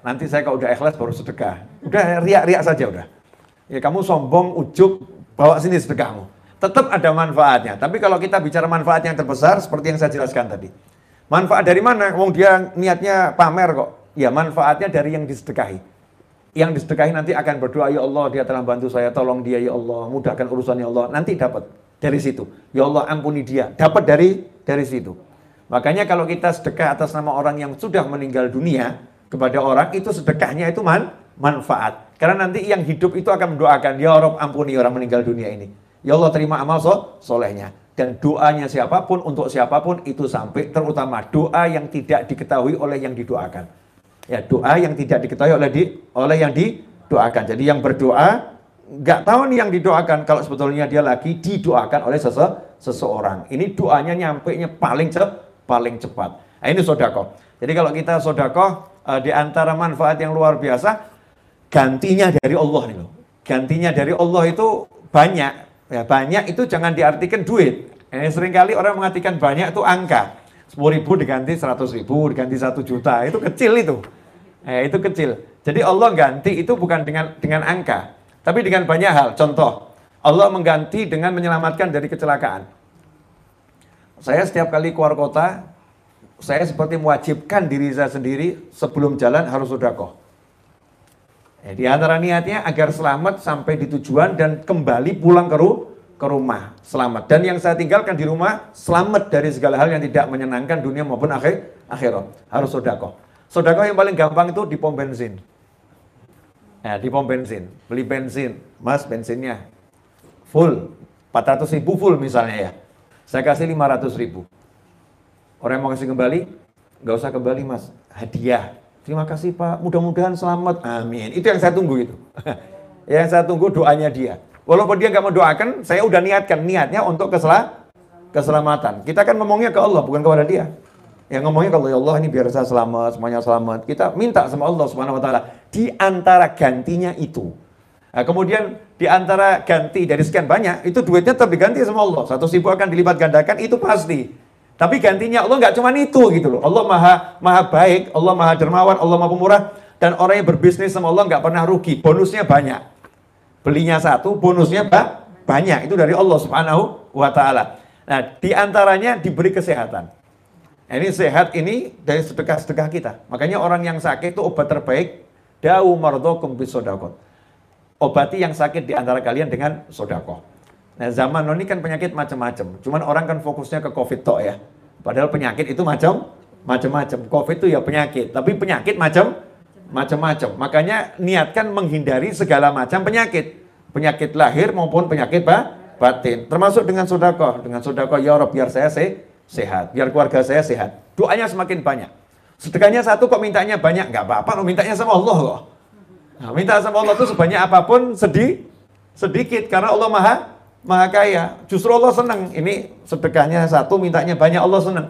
nanti saya kalau udah ikhlas baru sedekah. Udah riak-riak saja udah. Ya kamu sombong, ujuk, bawa sini sedekahmu. Tetap ada manfaatnya. Tapi kalau kita bicara manfaat yang terbesar seperti yang saya jelaskan tadi. Manfaat dari mana? Wong dia niatnya pamer kok. Ya manfaatnya dari yang disedekahi yang disedekahi nanti akan berdoa, ya Allah dia telah bantu saya, tolong dia ya Allah, mudahkan urusannya ya Allah. Nanti dapat dari situ. Ya Allah ampuni dia. Dapat dari dari situ. Makanya kalau kita sedekah atas nama orang yang sudah meninggal dunia kepada orang itu sedekahnya itu man, manfaat. Karena nanti yang hidup itu akan mendoakan, ya Allah ampuni orang meninggal dunia ini. Ya Allah terima amal so, solehnya. Dan doanya siapa pun untuk siapa pun itu sampai terutama doa yang tidak diketahui oleh yang didoakan ya doa yang tidak diketahui oleh di oleh yang didoakan. Jadi yang berdoa nggak tahu nih yang didoakan kalau sebetulnya dia lagi didoakan oleh sese, seseorang. Ini doanya nyampe nya paling ce, paling cepat. Nah, ini sodako. Jadi kalau kita sodako uh, di antara manfaat yang luar biasa gantinya dari Allah nih loh. Gantinya dari Allah itu banyak. Ya, banyak itu jangan diartikan duit. Ini sering kali orang mengartikan banyak itu angka. 10 ribu diganti 100 ribu, diganti 1 juta. Itu kecil itu. Eh, itu kecil. Jadi Allah ganti itu bukan dengan dengan angka, tapi dengan banyak hal. Contoh, Allah mengganti dengan menyelamatkan dari kecelakaan. Saya setiap kali keluar kota, saya seperti mewajibkan diri saya sendiri sebelum jalan harus sudah kok. Di antara niatnya agar selamat sampai di tujuan dan kembali pulang ke, ru ke rumah selamat. Dan yang saya tinggalkan di rumah selamat dari segala hal yang tidak menyenangkan dunia maupun akhir akhirat. Harus sodako. Sodako yang paling gampang itu di pom bensin. Ya, di pom bensin. Beli bensin. Mas bensinnya full. 400 ribu full misalnya ya. Saya kasih 500 ribu. Orang yang mau kasih kembali, nggak usah kembali mas. Hadiah Terima kasih Pak, mudah-mudahan selamat. Amin. Itu yang saya tunggu itu. yang saya tunggu doanya dia. Walaupun dia nggak mau doakan, saya udah niatkan niatnya untuk kesel keselamatan. Kita kan ngomongnya ke Allah, bukan kepada dia. Yang ngomongnya kalau ya Allah ini biar saya selamat, semuanya selamat. Kita minta sama Allah Subhanahu wa taala di antara gantinya itu. Nah, kemudian di antara ganti dari sekian banyak, itu duitnya tetap diganti sama Allah. Satu ribu akan dilipat gandakan, itu pasti. Tapi gantinya Allah nggak cuma itu gitu loh. Allah maha maha baik, Allah maha dermawan, Allah maha pemurah. Dan orang yang berbisnis sama Allah nggak pernah rugi. Bonusnya banyak. Belinya satu, bonusnya ba banyak. Itu dari Allah subhanahu wa ta'ala. Nah, di antaranya diberi kesehatan. Nah, ini sehat ini dari sedekah-sedekah kita. Makanya orang yang sakit itu obat terbaik. Da'u mardokum bisodakot. Obati yang sakit di antara kalian dengan sodakoh. Nah zaman ini kan penyakit macam-macam. Cuman orang kan fokusnya ke COVID toh ya. Padahal penyakit itu macam macam-macam. COVID itu ya penyakit, tapi penyakit macam macam-macam. Makanya niatkan menghindari segala macam penyakit. Penyakit lahir maupun penyakit bah, batin. Termasuk dengan sodako. Dengan sodako, ya Rob, biar saya se sehat. Biar keluarga saya sehat. Doanya semakin banyak. Sedekahnya satu kok mintanya banyak. Nggak apa-apa, mintanya sama Allah kok. Nah, minta sama Allah itu sebanyak apa pun sedih, sedikit. Karena Allah maha maha kaya. Justru Allah senang. Ini sedekahnya satu, mintanya banyak, Allah senang.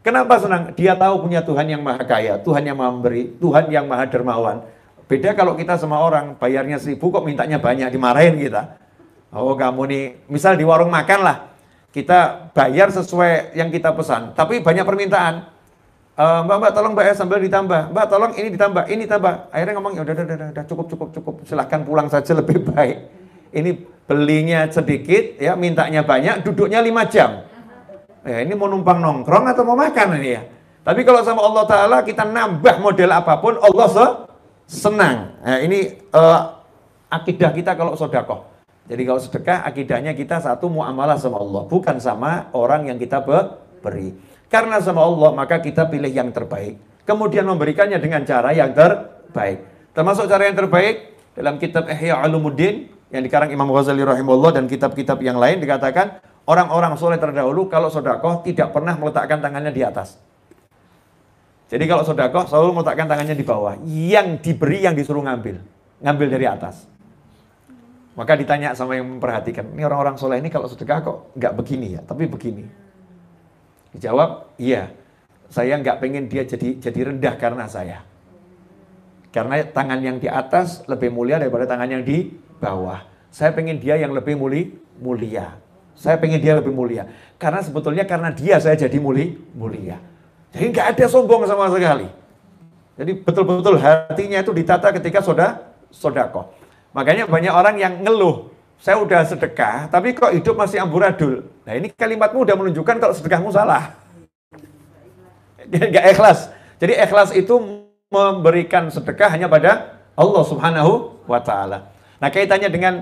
Kenapa senang? Dia tahu punya Tuhan yang maha kaya, Tuhan yang maha memberi, Tuhan yang maha dermawan. Beda kalau kita sama orang, bayarnya seribu kok mintanya banyak, dimarahin kita. Oh kamu nih, misal di warung makan lah, kita bayar sesuai yang kita pesan, tapi banyak permintaan. E, mbak, mbak tolong mbak ya sambil ditambah, mbak tolong ini ditambah, ini tambah. Akhirnya ngomong, ya udah, udah, udah, udah, cukup, cukup, cukup, silahkan pulang saja lebih baik. Ini belinya sedikit, ya mintanya banyak, duduknya lima jam. Ya, ini mau numpang nongkrong atau mau makan ini ya. Tapi kalau sama Allah Ta'ala kita nambah model apa pun, Allah se senang. Nah, ini uh, akidah kita kalau sodakoh. Jadi kalau sedekah, akidahnya kita satu muamalah sama Allah. Bukan sama orang yang kita beri. Karena sama Allah, maka kita pilih yang terbaik. Kemudian memberikannya dengan cara yang terbaik. Termasuk cara yang terbaik dalam kitab Ihya Ulumuddin yang dikarang Imam Ghazali rahimahullah dan kitab-kitab yang lain dikatakan orang-orang soleh terdahulu kalau sodakoh tidak pernah meletakkan tangannya di atas. Jadi kalau sodakoh selalu meletakkan tangannya di bawah. Yang diberi yang disuruh ngambil. Ngambil dari atas. Maka ditanya sama yang memperhatikan, ini orang-orang soleh ini kalau sedekah kok nggak begini ya, tapi begini. Dijawab, iya, saya nggak pengen dia jadi jadi rendah karena saya. Karena tangan yang di atas lebih mulia daripada tangan yang di bawah. Saya pengen dia yang lebih muli, mulia. Saya pengen dia lebih mulia. Karena sebetulnya karena dia saya jadi muli, mulia. Jadi nggak ada sombong sama sekali. Jadi betul-betul hatinya itu ditata ketika soda, sodako. Makanya banyak orang yang ngeluh. Saya udah sedekah, tapi kok hidup masih amburadul. Nah ini kalimatmu udah menunjukkan kalau sedekahmu salah. Gak ikhlas. Jadi ikhlas itu memberikan sedekah hanya pada Allah subhanahu wa ta'ala. Nah kaitannya dengan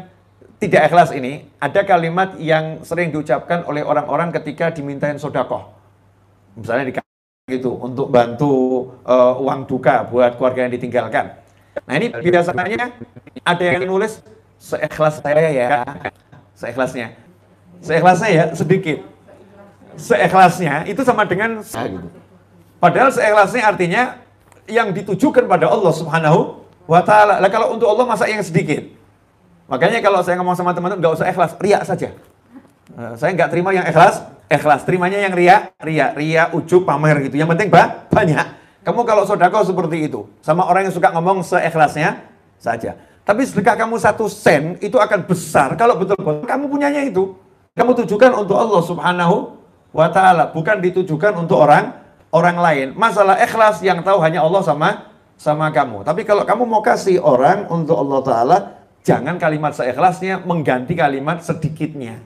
tidak ikhlas ini, ada kalimat yang sering diucapkan oleh orang-orang ketika dimintain sodakoh. Misalnya di gitu, untuk bantu uh, uang duka buat keluarga yang ditinggalkan. Nah ini biasanya ada yang nulis seikhlas saya ya, seikhlasnya. Seikhlasnya ya sedikit. Seikhlasnya itu sama dengan gitu. Padahal seikhlasnya artinya yang ditujukan pada Allah Subhanahu wa taala. Lah kalau untuk Allah masa yang sedikit? Makanya kalau saya ngomong sama teman-teman nggak usah ikhlas, riak saja. Uh, saya nggak terima yang ikhlas, ikhlas. Terimanya yang ria, ria, ria, ujuk, pamer gitu. Yang penting bah, banyak. Kamu kalau sodako seperti itu, sama orang yang suka ngomong seikhlasnya saja. Tapi sedekah kamu satu sen itu akan besar kalau betul-betul kamu punyanya itu. Kamu tujukan untuk Allah Subhanahu wa taala, bukan ditujukan untuk orang orang lain. Masalah ikhlas yang tahu hanya Allah sama sama kamu. Tapi kalau kamu mau kasih orang untuk Allah taala, Jangan kalimat seikhlasnya mengganti kalimat sedikitnya.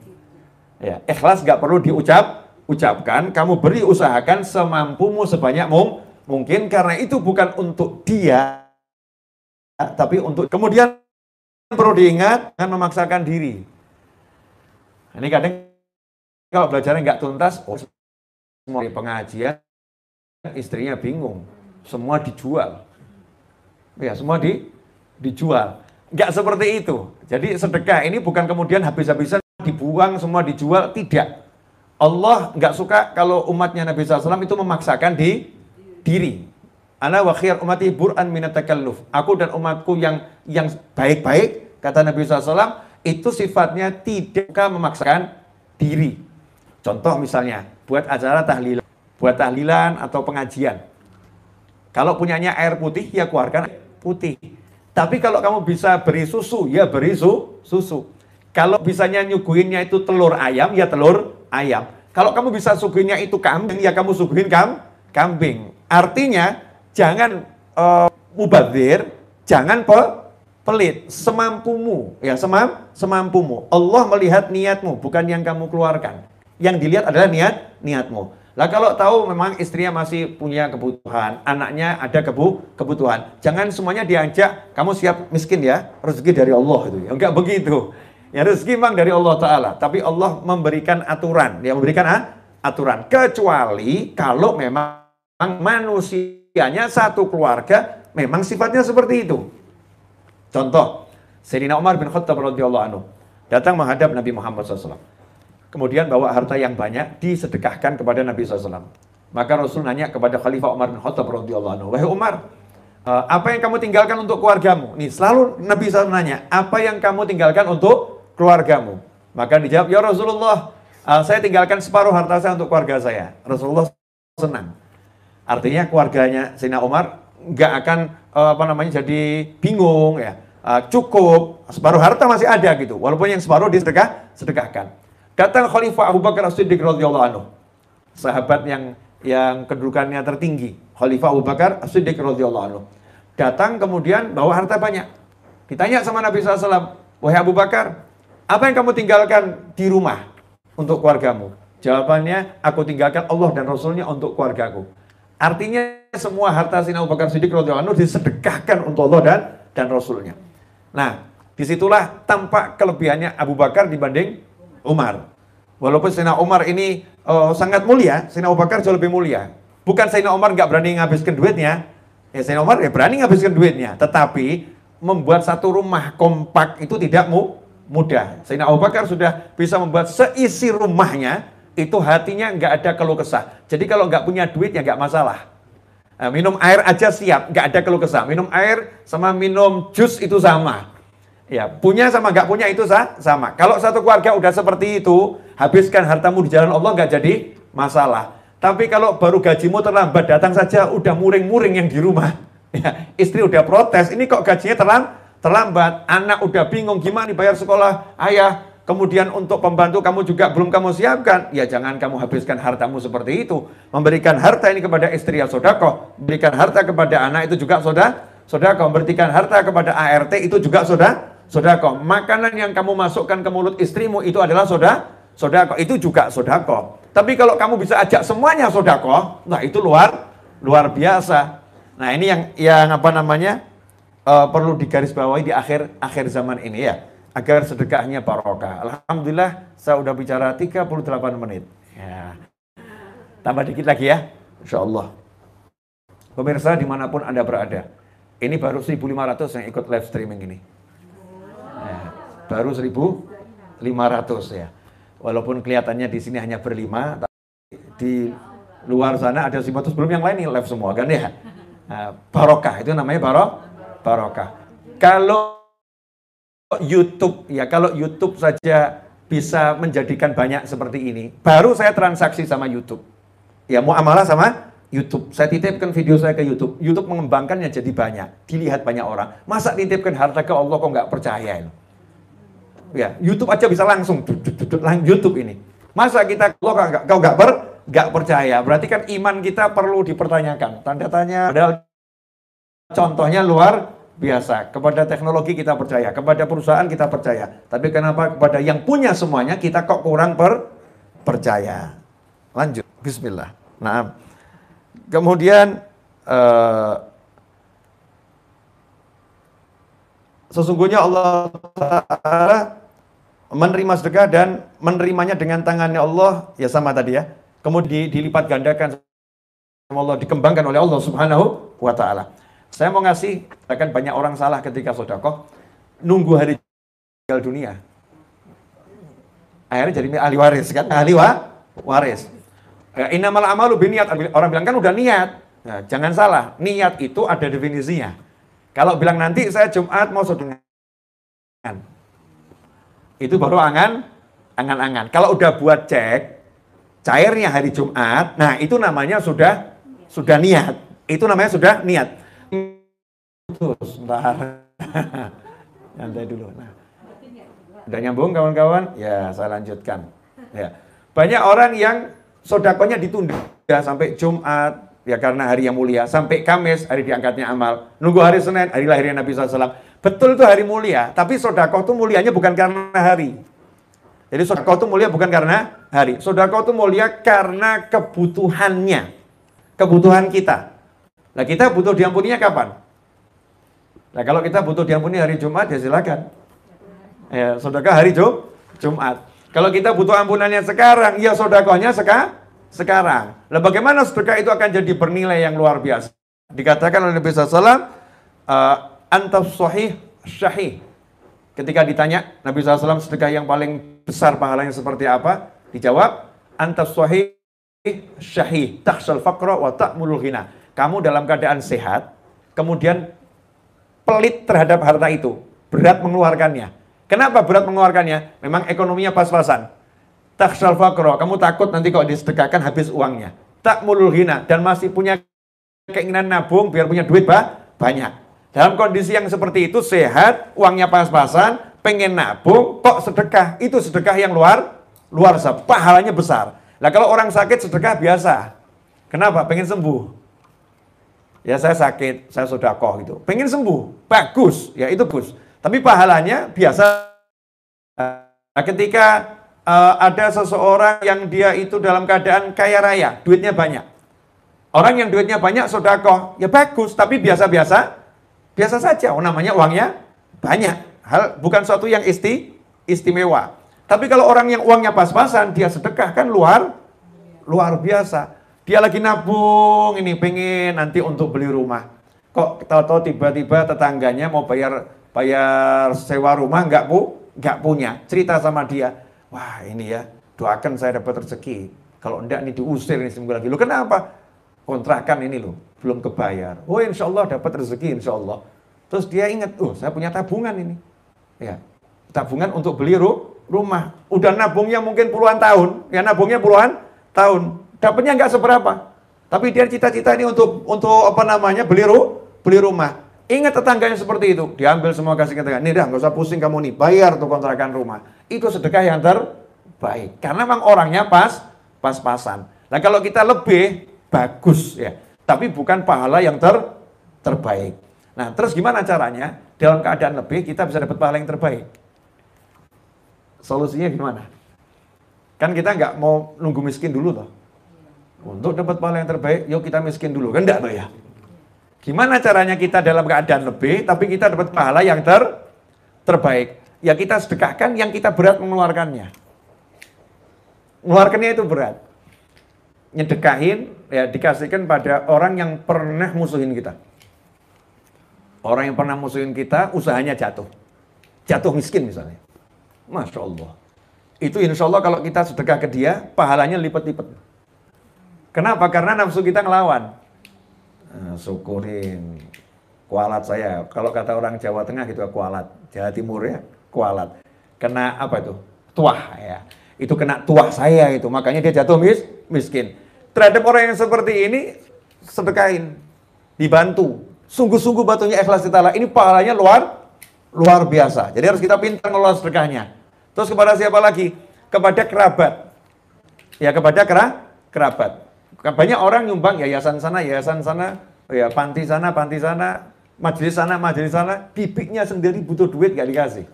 Ya, ikhlas gak perlu diucap, ucapkan. Kamu beri usahakan semampumu sebanyak mung, mungkin karena itu bukan untuk dia, tapi untuk kemudian perlu diingat jangan memaksakan diri. Ini kadang kalau belajarnya nggak tuntas, oh, semua pengajian istrinya bingung, semua dijual. Ya, semua di dijual. Nggak seperti itu. Jadi sedekah ini bukan kemudian habis-habisan dibuang, semua dijual, tidak. Allah nggak suka kalau umatnya Nabi SAW itu memaksakan di diri. Ana wa khiyar umati bur'an minatakalluf. Aku dan umatku yang yang baik-baik, kata Nabi SAW, itu sifatnya tidak memaksakan diri. Contoh misalnya, buat acara tahlilan, buat tahlilan atau pengajian. Kalau punyanya air putih, ya keluarkan putih. Tapi kalau kamu bisa beri susu, ya beri su, susu. Kalau bisanya nyuguhinnya itu telur ayam, ya telur ayam. Kalau kamu bisa suguhinnya itu kambing, ya kamu suguhin kam, kambing. Artinya, jangan uh, mubazir, jangan pe, pelit, semampumu, ya semam, semampumu. Allah melihat niatmu, bukan yang kamu keluarkan. Yang dilihat adalah niat niatmu. Lah kalau tahu memang istrinya masih punya kebutuhan, anaknya ada kebu kebutuhan, jangan semuanya diajak, kamu siap miskin ya, rezeki dari Allah itu. Ya enggak begitu. Ya rezeki memang dari Allah Ta'ala, tapi Allah memberikan aturan, dia memberikan ah, aturan. Kecuali kalau memang manusianya satu keluarga memang sifatnya seperti itu. Contoh, Sayyidina Umar bin Khattab radhiyallahu anhu datang menghadap Nabi Muhammad SAW. Kemudian bawa harta yang banyak disedekahkan kepada Nabi SAW. Maka Rasul nanya kepada Khalifah Umar bin Khattab radhiyallahu anhu, "Wahai Umar, eh, apa yang kamu tinggalkan untuk keluargamu?" Nih, selalu Nabi SAW nanya, "Apa yang kamu tinggalkan untuk keluargamu?" Maka dijawab, "Ya Rasulullah, eh, saya tinggalkan separuh harta saya untuk keluarga saya." Rasulullah senang. Artinya keluarganya Sina Umar nggak akan uh, apa namanya jadi bingung ya. Cukup separuh harta masih ada gitu. Walaupun yang separuh disedekah sedekahkan. Datang Khalifah Abu Bakar As-Siddiq radhiyallahu anhu. Sahabat yang yang kedudukannya tertinggi, Khalifah Abu Bakar As-Siddiq radhiyallahu anhu. Datang kemudian bawa harta banyak. Ditanya sama Nabi SAW, Wahai Abu Bakar, apa yang kamu tinggalkan di rumah untuk keluargamu? Jawabannya, aku tinggalkan Allah dan Rasulnya untuk keluargaku. Artinya semua harta Sina Abu Bakar Siddiq radhiyallahu anhu disedekahkan untuk Allah dan dan Rasulnya. Nah, di situlah tampak kelebihannya Abu Bakar dibanding Umar. Walaupun Sina Umar ini uh, sangat mulia, Sina Abu Bakar jauh lebih mulia. Bukan Sina Umar nggak berani ngabiskan duitnya, ya Sina Umar ya berani ngabiskan duitnya. Tetapi membuat satu rumah kompak itu tidak mu mudah. Sina Abu Bakar sudah bisa membuat seisi rumahnya itu hatinya nggak ada keluh kesah. Jadi kalau nggak punya duit ya nggak masalah. Nah, minum air aja siap, nggak ada keluh kesah. Minum air sama minum jus itu sama. Ya, punya sama nggak punya itu sah, sama. Kalau satu keluarga udah seperti itu, habiskan hartamu di jalan Allah nggak jadi masalah. Tapi kalau baru gajimu terlambat datang saja udah muring-muring yang di rumah. Ya, istri udah protes, ini kok gajinya terlambat, terlambat. Anak udah bingung gimana nih bayar sekolah ayah kemudian untuk pembantu kamu juga belum kamu siapkan, ya jangan kamu habiskan hartamu seperti itu. Memberikan harta ini kepada istri ya sodako, berikan harta kepada anak itu juga soda, sodako, memberikan harta kepada ART itu juga soda, sodako. Makanan yang kamu masukkan ke mulut istrimu itu adalah soda, sodako, itu juga sodako. Tapi kalau kamu bisa ajak semuanya sodako, nah itu luar luar biasa. Nah ini yang yang apa namanya uh, perlu digarisbawahi di akhir akhir zaman ini ya agar sedekahnya barokah. Alhamdulillah saya udah bicara 38 menit. Ya. Tambah dikit lagi ya, insya Allah. Pemirsa di mana pun Anda berada, ini baru 1.500 yang ikut live streaming ini. Ya. Baru 1.500 ya. Walaupun kelihatannya di sini hanya berlima, tapi di luar sana ada 500 belum yang lain nih live semua kan ya. Nah, barokah itu namanya barok, barokah. Kalau YouTube ya kalau YouTube saja bisa menjadikan banyak seperti ini. Baru saya transaksi sama YouTube. Ya mau amalah sama YouTube. Saya titipkan video saya ke YouTube. YouTube mengembangkannya jadi banyak. Dilihat banyak orang. Masa titipkan harta ke Allah kok nggak percaya ini? Ya, YouTube aja bisa langsung YouTube ini. Masa kita kok nggak kau nggak ber nggak percaya? Berarti kan iman kita perlu dipertanyakan. Tanda tanya. Padahal contohnya luar biasa. Kepada teknologi kita percaya, kepada perusahaan kita percaya. Tapi kenapa kepada yang punya semuanya kita kok kurang per percaya? Lanjut, Bismillah. Nah, kemudian uh, sesungguhnya Allah menerima sedekah dan menerimanya dengan tangannya Allah, ya sama tadi ya. Kemudian dilipat gandakan Allah, dikembangkan oleh Allah Subhanahu wa Ta'ala. Saya mau ngasih, akan banyak orang salah ketika sodakoh, nunggu hari tinggal dunia. Akhirnya jadi ahli waris kan, ahli wa, waris. Ya, inamal amalu biniat. Orang bilang kan udah niat. Nah, jangan salah, niat itu ada definisinya. Kalau bilang nanti saya Jumat mau sedekah. Itu baru angan, angan-angan. Kalau udah buat cek, cairnya hari Jumat, nah itu namanya sudah sudah niat. Itu namanya sudah niat. Terus, sebentar. Nanti dulu. Nah. Udah nyambung kawan-kawan? Ya, saya lanjutkan. Ya. Banyak orang yang sodakonya ditunda sampai Jumat, ya karena hari yang mulia. Sampai Kamis, hari diangkatnya amal. Nunggu hari Senin, hari lahirnya Nabi SAW. Betul itu hari mulia, tapi sodakoh itu mulianya bukan karena hari. Jadi sodakoh itu mulia bukan karena hari. Sodakoh itu mulia karena kebutuhannya. Kebutuhan kita. Nah kita butuh diampuninya kapan? Nah kalau kita butuh diampuni hari Jumat, ya silakan. Ya, sodakah hari Jum Jumat. Kalau kita butuh ampunannya sekarang, ya sodakohnya sekarang sekarang. Nah bagaimana sedekah itu akan jadi bernilai yang luar biasa? Dikatakan oleh Nabi SAW, antas sahih syahih. Ketika ditanya Nabi SAW sedekah yang paling besar pahalanya seperti apa? Dijawab, antas sahih syahih, taksal faqra wa ta'mulul hina. Kamu dalam keadaan sehat, kemudian pelit terhadap harta itu, berat mengeluarkannya. Kenapa berat mengeluarkannya? Memang ekonominya pas-pasan Taksal fakro, kamu takut nanti kalau disedekahkan habis uangnya. Tak mulul hina, dan masih punya keinginan nabung biar punya duit bah, banyak. Dalam kondisi yang seperti itu, sehat, uangnya pas-pasan, pengen nabung, kok sedekah. Itu sedekah yang luar, luar biasa, pahalanya besar. Nah kalau orang sakit sedekah biasa. Kenapa? Pengen sembuh. Ya saya sakit, saya sodakoh gitu. Pengen sembuh, bagus, ya itu bagus. Tapi pahalanya biasa. Nah, ketika uh, ada seseorang yang dia itu dalam keadaan kaya raya, duitnya banyak. Orang yang duitnya banyak sodako, ya bagus, tapi biasa-biasa, biasa saja. Oh, namanya uangnya banyak. Hal bukan suatu yang isti, istimewa. Tapi kalau orang yang uangnya pas-pasan, dia sedekah kan luar, luar biasa. Dia lagi nabung ini pengen nanti untuk beli rumah. Kok tahu-tahu tiba-tiba tetangganya mau bayar bayar sewa rumah nggak bu, nggak punya. Cerita sama dia, Wah ini ya, doakan saya dapat rezeki. Kalau enggak nih diusir ini seminggu lagi. Lu kenapa? Kontrakan ini loh, belum kebayar. Oh insya Allah dapat rezeki insya Allah. Terus dia ingat, oh saya punya tabungan ini. Ya, tabungan untuk beli ru rumah. Udah nabungnya mungkin puluhan tahun, ya nabungnya puluhan tahun. Dapatnya nggak seberapa. Tapi dia cita-cita ini untuk untuk apa namanya beli ru beli rumah. Ingat tetangganya seperti itu, diambil semua kasih ke tetangga. Nih dah, nggak usah pusing kamu nih, bayar tuh kontrakan rumah. Itu sedekah yang terbaik. Karena memang orangnya pas, pas-pasan. Nah kalau kita lebih, bagus ya. Tapi bukan pahala yang ter, terbaik. Nah terus gimana caranya? Dalam keadaan lebih, kita bisa dapat pahala yang terbaik. Solusinya gimana? Kan kita nggak mau nunggu miskin dulu toh. Untuk dapat pahala yang terbaik, yuk kita miskin dulu. Kan enggak ya? Gimana caranya kita dalam keadaan lebih, tapi kita dapat pahala yang ter terbaik? Ya kita sedekahkan yang kita berat mengeluarkannya. Mengeluarkannya itu berat. Nyedekahin, ya dikasihkan pada orang yang pernah musuhin kita. Orang yang pernah musuhin kita, usahanya jatuh. Jatuh miskin misalnya. Masya Allah. Itu insya Allah kalau kita sedekah ke dia, pahalanya lipat-lipat. Kenapa? Karena nafsu kita ngelawan. Nah, syukurin kualat saya. Kalau kata orang Jawa Tengah gitu kualat, Jawa Timur ya kualat. Kena apa itu? Tuah ya. Itu kena tuah saya itu, makanya dia jatuh mis miskin. Terhadap orang yang seperti ini sedekain, dibantu. Sungguh-sungguh batunya ikhlas ditala. Ini pahalanya luar luar biasa. Jadi harus kita pintar ngelola sedekahnya. Terus kepada siapa lagi? Kepada kerabat. Ya kepada kera, kerabat. Banyak orang nyumbang yayasan sana, yayasan sana, ya panti sana, panti sana, majelis sana, majelis sana. Bibiknya sendiri butuh duit gak dikasih.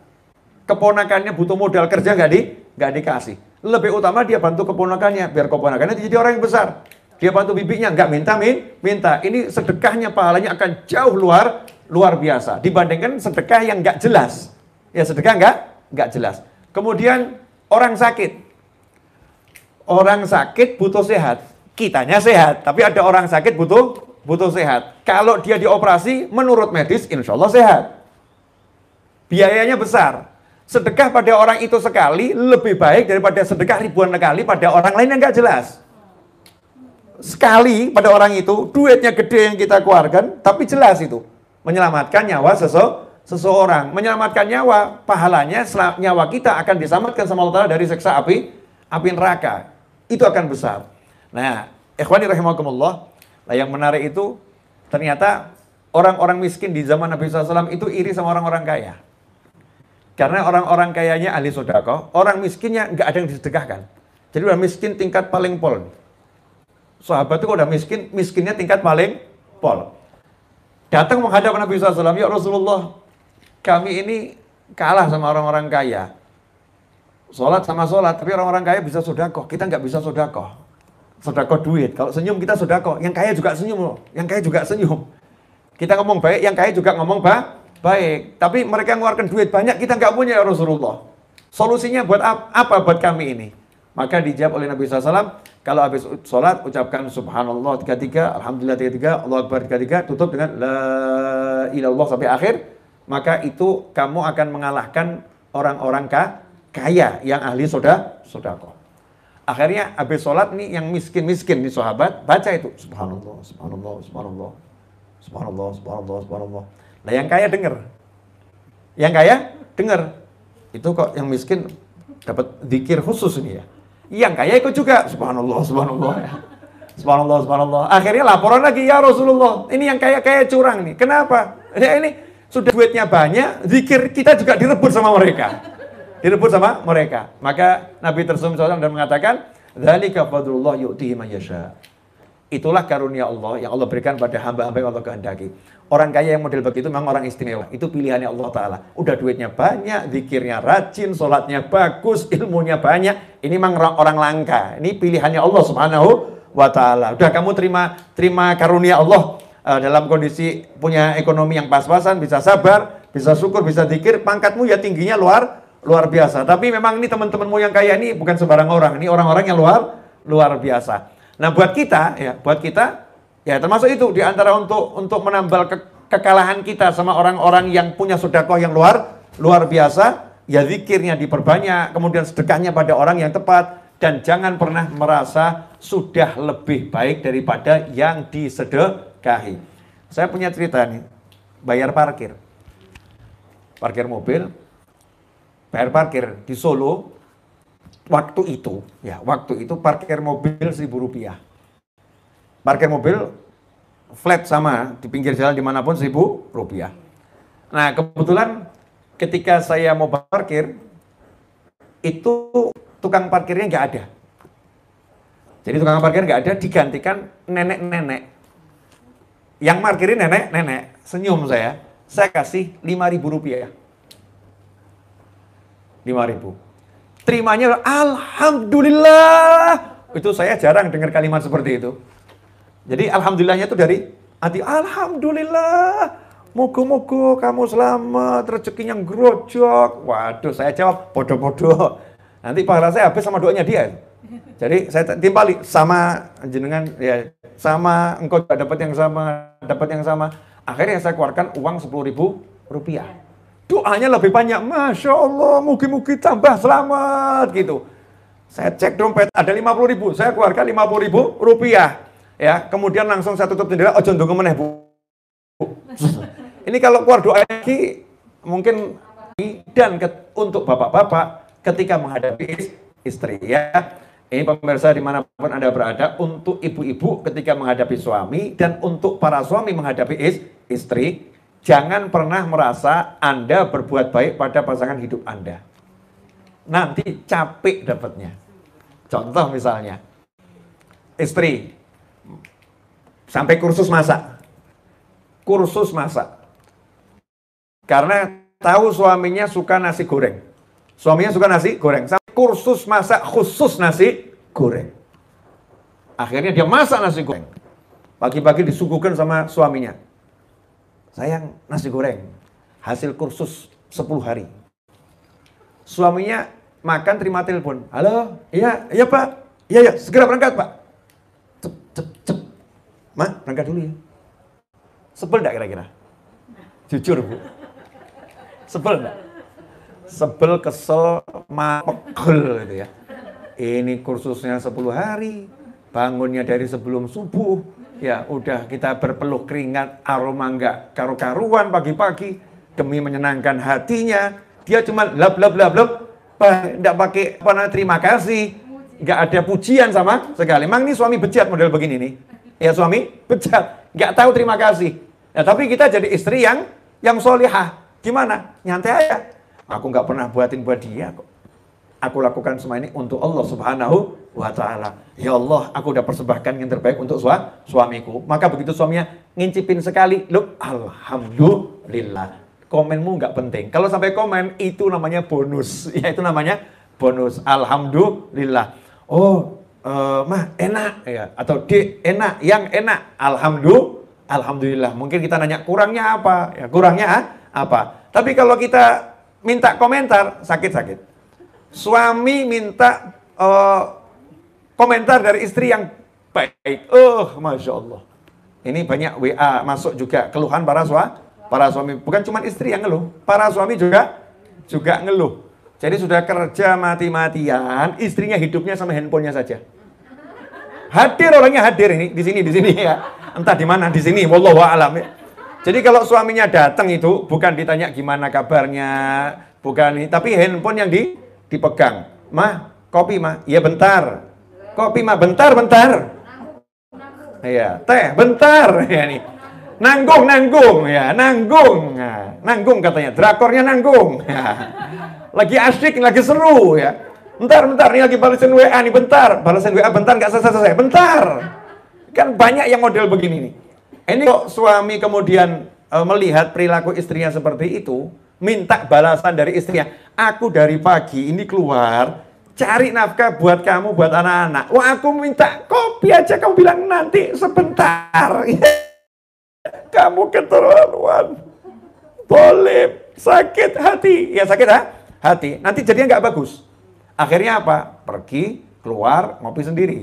Keponakannya butuh modal kerja gak di, gak dikasih. Lebih utama dia bantu keponakannya, biar keponakannya jadi orang yang besar. Dia bantu bibiknya, nggak minta, min, minta. Ini sedekahnya pahalanya akan jauh luar luar biasa dibandingkan sedekah yang nggak jelas. Ya sedekah nggak nggak jelas. Kemudian orang sakit, orang sakit butuh sehat, kitanya sehat, tapi ada orang sakit butuh butuh sehat. Kalau dia dioperasi, menurut medis, insya Allah sehat. Biayanya besar. Sedekah pada orang itu sekali lebih baik daripada sedekah ribuan kali pada orang lain yang nggak jelas. Sekali pada orang itu, duitnya gede yang kita keluarkan, tapi jelas itu. Menyelamatkan nyawa sesu, seseorang. Menyelamatkan nyawa, pahalanya nyawa kita akan diselamatkan sama Allah dari seksa api, api neraka. Itu akan besar. Nah, ikhwani rahimakumullah, nah yang menarik itu ternyata orang-orang miskin di zaman Nabi SAW itu iri sama orang-orang kaya. Karena orang-orang kayanya ahli sodako, orang miskinnya nggak ada yang disedekahkan. Jadi udah miskin tingkat paling pol. Sahabat itu kalau udah miskin, miskinnya tingkat paling pol. Datang menghadap Nabi SAW, ya Rasulullah, kami ini kalah sama orang-orang kaya. Sholat sama sholat, tapi orang-orang kaya bisa sodako, kita nggak bisa sodako. Sodako duit, kalau senyum kita sodako, yang kaya juga senyum loh, yang kaya juga senyum. Kita ngomong baik, yang kaya juga ngomong baik baik. Tapi mereka mengeluarkan duit banyak, kita nggak punya ya Rasulullah. Solusinya buat apa buat kami ini? Maka dijawab oleh Nabi SAW, kalau habis sholat ucapkan subhanallah tiga tiga, alhamdulillah tiga tiga, Allah akbar tiga tiga, tutup dengan la ilallah sampai akhir, maka itu kamu akan mengalahkan orang-orang kaya yang ahli soda sodako. Akhirnya habis sholat nih yang miskin-miskin nih sahabat baca itu subhanallah, subhanallah, subhanallah, subhanallah, subhanallah, subhanallah. Nah yang kaya dengar. Yang kaya dengar. Itu kok yang miskin dapat zikir khusus ini ya. Yang kaya ikut juga. Subhanallah, subhanallah. Ya. Subhanallah, subhanallah. Akhirnya laporan lagi, ya Rasulullah. Ini yang kaya-kaya curang nih. Kenapa? Ya ini sudah duitnya banyak, zikir kita juga direbut sama mereka. Direbut sama mereka. Maka Nabi tersebut dan mengatakan, Dzalika fadlullah yu'tihi man yasha. Itulah karunia Allah yang Allah berikan pada hamba-hamba yang Allah kehendaki. Orang kaya yang model begitu memang orang istimewa. Itu pilihannya Allah Ta'ala. Udah duitnya banyak, zikirnya rajin, sholatnya bagus, ilmunya banyak. Ini memang orang langka. Ini pilihannya Allah Subhanahu wa Ta'ala. Udah kamu terima terima karunia Allah uh, dalam kondisi punya ekonomi yang pas-pasan, bisa sabar, bisa syukur, bisa zikir, pangkatmu ya tingginya luar luar biasa. Tapi memang ini teman-temanmu yang kaya ini bukan sembarang orang. Ini orang-orang yang luar luar biasa. Nah buat kita ya, buat kita ya termasuk itu di antara untuk untuk menambal ke, kekalahan kita sama orang-orang yang punya sodakoh yang luar luar biasa, ya zikirnya diperbanyak, kemudian sedekahnya pada orang yang tepat dan jangan pernah merasa sudah lebih baik daripada yang disedekahi. Saya punya cerita nih, bayar parkir. Parkir mobil, bayar parkir di Solo, waktu itu, ya waktu itu parkir mobil seribu rupiah. Parkir mobil flat sama di pinggir jalan di mana pun seribu rupiah. Nah kebetulan ketika saya mau parkir itu tukang parkirnya nggak ada. Jadi tukang parkir nggak ada digantikan nenek-nenek. Yang parkirin nenek-nenek. Senyum saya. Saya kasih lima ribu rupiah. Lima ribu terimanya alhamdulillah. Itu saya jarang dengar kalimat seperti itu. Jadi alhamdulillahnya itu dari hati alhamdulillah. Moga-moga kamu selamat, rezekinya grojok. Waduh, saya jawab bodoh-bodoh. Nanti pahala saya habis sama doanya dia. Jadi saya timpali sama jenengan ya sama engkau dapat yang sama, dapat yang sama. Akhirnya saya keluarkan uang sepuluh ribu rupiah. Doanya lebih banyak. Masya Allah, mugi-mugi tambah selamat gitu. Saya cek dompet, ada 50 ribu. Saya keluarkan 50 ribu rupiah. Ya, kemudian langsung saya tutup jendela, ojo ndonga meneh, Bu. Ini kalau keluar doa lagi, mungkin dan ke, untuk bapak-bapak ketika menghadapi istri ya. Ini pemirsa di mana pun Anda berada, untuk ibu-ibu ketika menghadapi suami dan untuk para suami menghadapi istri, Jangan pernah merasa Anda berbuat baik pada pasangan hidup Anda. Nanti capek dapatnya. Contoh misalnya, istri sampai kursus masak. Kursus masak. Karena tahu suaminya suka nasi goreng. Suaminya suka nasi goreng. Sampai kursus masak khusus nasi goreng. Akhirnya dia masak nasi goreng. Pagi-pagi disuguhkan sama suaminya sayang nasi goreng. Hasil kursus 10 hari. Suaminya makan terima telepon. Halo, iya, iya pak. Iya, iya, segera berangkat pak. Cep, cep, cep. Ma, berangkat dulu ya. Sebel enggak kira-kira? Jujur bu. Sebel enggak? Sebel, kesel, mapegel gitu ya. Ini kursusnya 10 hari, bangunnya dari sebelum subuh, ya udah kita berpeluh keringat, aroma enggak karu-karuan pagi-pagi, demi menyenangkan hatinya, dia cuma lap lap lap lap, enggak pakai apa terima kasih, enggak ada pujian sama sekali. Emang ini suami bejat model begini nih. Ya suami bejat, enggak tahu terima kasih. Ya, tapi kita jadi istri yang yang solihah. Gimana? Nyantai aja. Aku nggak pernah buatin buat dia kok. Aku lakukan semua ini untuk Allah Subhanahu wa taala. Ya Allah, aku udah persembahkan yang terbaik untuk sua, suamiku. Maka begitu suaminya ngincipin sekali, lu alhamdulillah. Komenmu nggak penting. Kalau sampai komen itu namanya bonus. Ya itu namanya bonus. Alhamdulillah. Oh, uh, mah enak ya atau di enak, yang enak. Alhamdulillah. Alhamdulillah. Mungkin kita nanya kurangnya apa? Ya, kurangnya apa? Tapi kalau kita minta komentar sakit-sakit. Suami minta uh, komentar dari istri yang baik. Oh, masya Allah. Ini banyak WA masuk juga keluhan para suami, para suami. Bukan cuma istri yang ngeluh, para suami juga juga ngeluh. Jadi sudah kerja mati-matian, istrinya hidupnya sama handphonenya saja. Hadir orangnya hadir ini di sini di sini ya. Entah di mana di sini, wallahu alam. Ya. Jadi kalau suaminya datang itu bukan ditanya gimana kabarnya, bukan ini, tapi handphone yang di, dipegang. Mah, kopi mah, iya bentar. Kopi mah bentar, bentar. Iya, teh bentar ya nih. Nanggung, nanggung ya, nanggung. Nah, nanggung katanya, drakornya nanggung. Ya. Lagi asik, lagi seru ya. Bentar, bentar, ini lagi balasan WA nih, bentar. Balasan WA bentar, nggak selesai-selesai, bentar. Kan banyak yang model begini nih. Ini kok suami kemudian e, melihat perilaku istrinya seperti itu, minta balasan dari istrinya. Aku dari pagi ini keluar, cari nafkah buat kamu, buat anak-anak. Wah aku minta kopi aja, kamu bilang nanti sebentar. kamu keterlaluan. Boleh, sakit hati. Ya sakit ha? hati. Nanti jadinya nggak bagus. Akhirnya apa? Pergi, keluar, ngopi sendiri.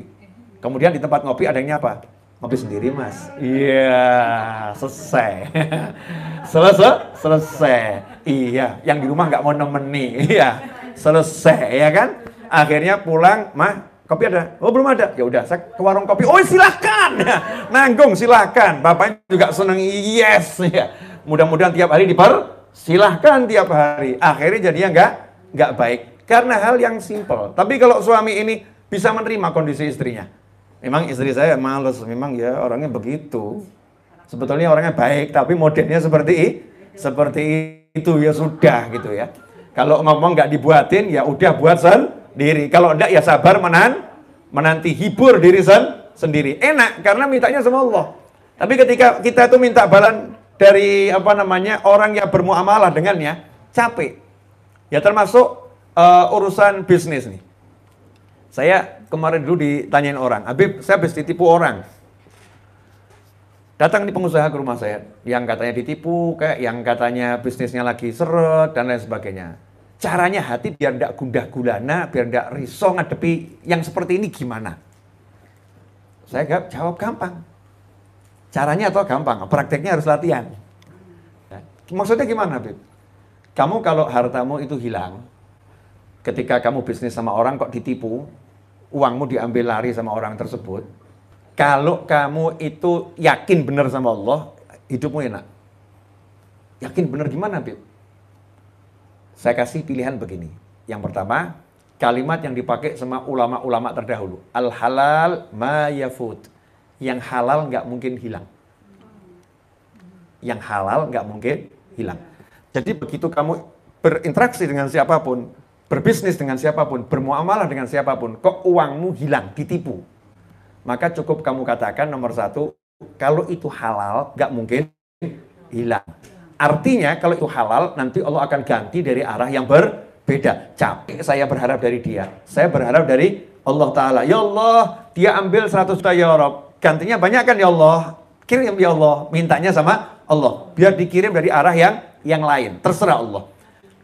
Kemudian di tempat ngopi adanya apa? Ngopi sendiri mas. Iya, selesai. selesai, selesai. Iya, yang di rumah nggak mau nemeni. Iya, selesai ya kan. Akhirnya pulang, mah kopi ada? Oh belum ada. Ya udah, saya ke warung kopi. Oh silakan, nanggung silakan. Bapaknya juga seneng. Yes, ya. Mudah-mudahan tiap hari diper silahkan tiap hari. Akhirnya jadinya nggak nggak baik karena hal yang simple. Tapi kalau suami ini bisa menerima kondisi istrinya, Memang istri saya males, memang ya orangnya begitu. Sebetulnya orangnya baik, tapi modelnya seperti seperti itu ya sudah gitu ya. Kalau ngomong nggak dibuatin ya udah buat sendiri. Kalau enggak ya sabar menan menanti hibur diri sen sendiri. Enak karena mintanya sama Allah. Tapi ketika kita itu minta balan dari apa namanya orang yang bermuamalah dengannya, capek. Ya termasuk uh, urusan bisnis nih. Saya kemarin dulu ditanyain orang, Habib saya habis ditipu orang. Datang di pengusaha ke rumah saya, yang katanya ditipu, kayak yang katanya bisnisnya lagi seret, dan lain sebagainya. Caranya hati biar tidak gundah gulana, biar tidak risau ngadepi yang seperti ini gimana? Saya jawab gampang. Caranya atau gampang, prakteknya harus latihan. Maksudnya gimana, Habib? Kamu kalau hartamu itu hilang, ketika kamu bisnis sama orang kok ditipu, uangmu diambil lari sama orang tersebut, kalau kamu itu yakin benar sama Allah, hidupmu enak. Yakin benar gimana, Bib? Saya kasih pilihan begini. Yang pertama, kalimat yang dipakai sama ulama-ulama terdahulu. Al-halal ma yafut. Yang halal nggak mungkin hilang. Yang halal nggak mungkin hilang. Jadi begitu kamu berinteraksi dengan siapa pun, berbisnis dengan siapa pun, bermuamalah dengan siapa pun, kok uangmu hilang, ditipu. Maka cukup kamu katakan nomor satu, kalau itu halal, gak mungkin hilang. Artinya kalau itu halal, nanti Allah akan ganti dari arah yang berbeda. Capek saya berharap dari dia. Saya berharap dari Allah Ta'ala. Ya Allah, dia ambil 100 juta ya Rob. Gantinya banyak kan ya Allah. Kirim ya Allah. Mintanya sama Allah. Biar dikirim dari arah yang yang lain. Terserah Allah.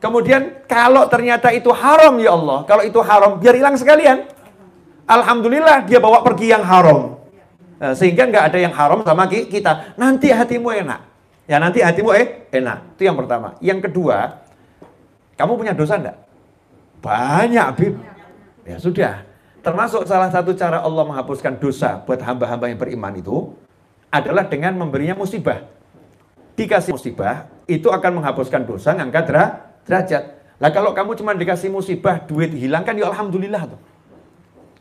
Kemudian kalau ternyata itu haram ya Allah. Kalau itu haram biar hilang sekalian. Alhamdulillah dia bawa pergi yang haram. Nah, sehingga nggak ada yang haram sama kita. Nanti hatimu enak. Ya nanti hatimu eh, enak. Itu yang pertama. Yang kedua, kamu punya dosa enggak? Banyak, Bib. Ya sudah. Termasuk salah satu cara Allah menghapuskan dosa buat hamba-hamba yang beriman itu adalah dengan memberinya musibah. Dikasih musibah, itu akan menghapuskan dosa, ngangkat derajat. Lah kalau kamu cuma dikasih musibah, duit hilang kan ya Alhamdulillah tuh.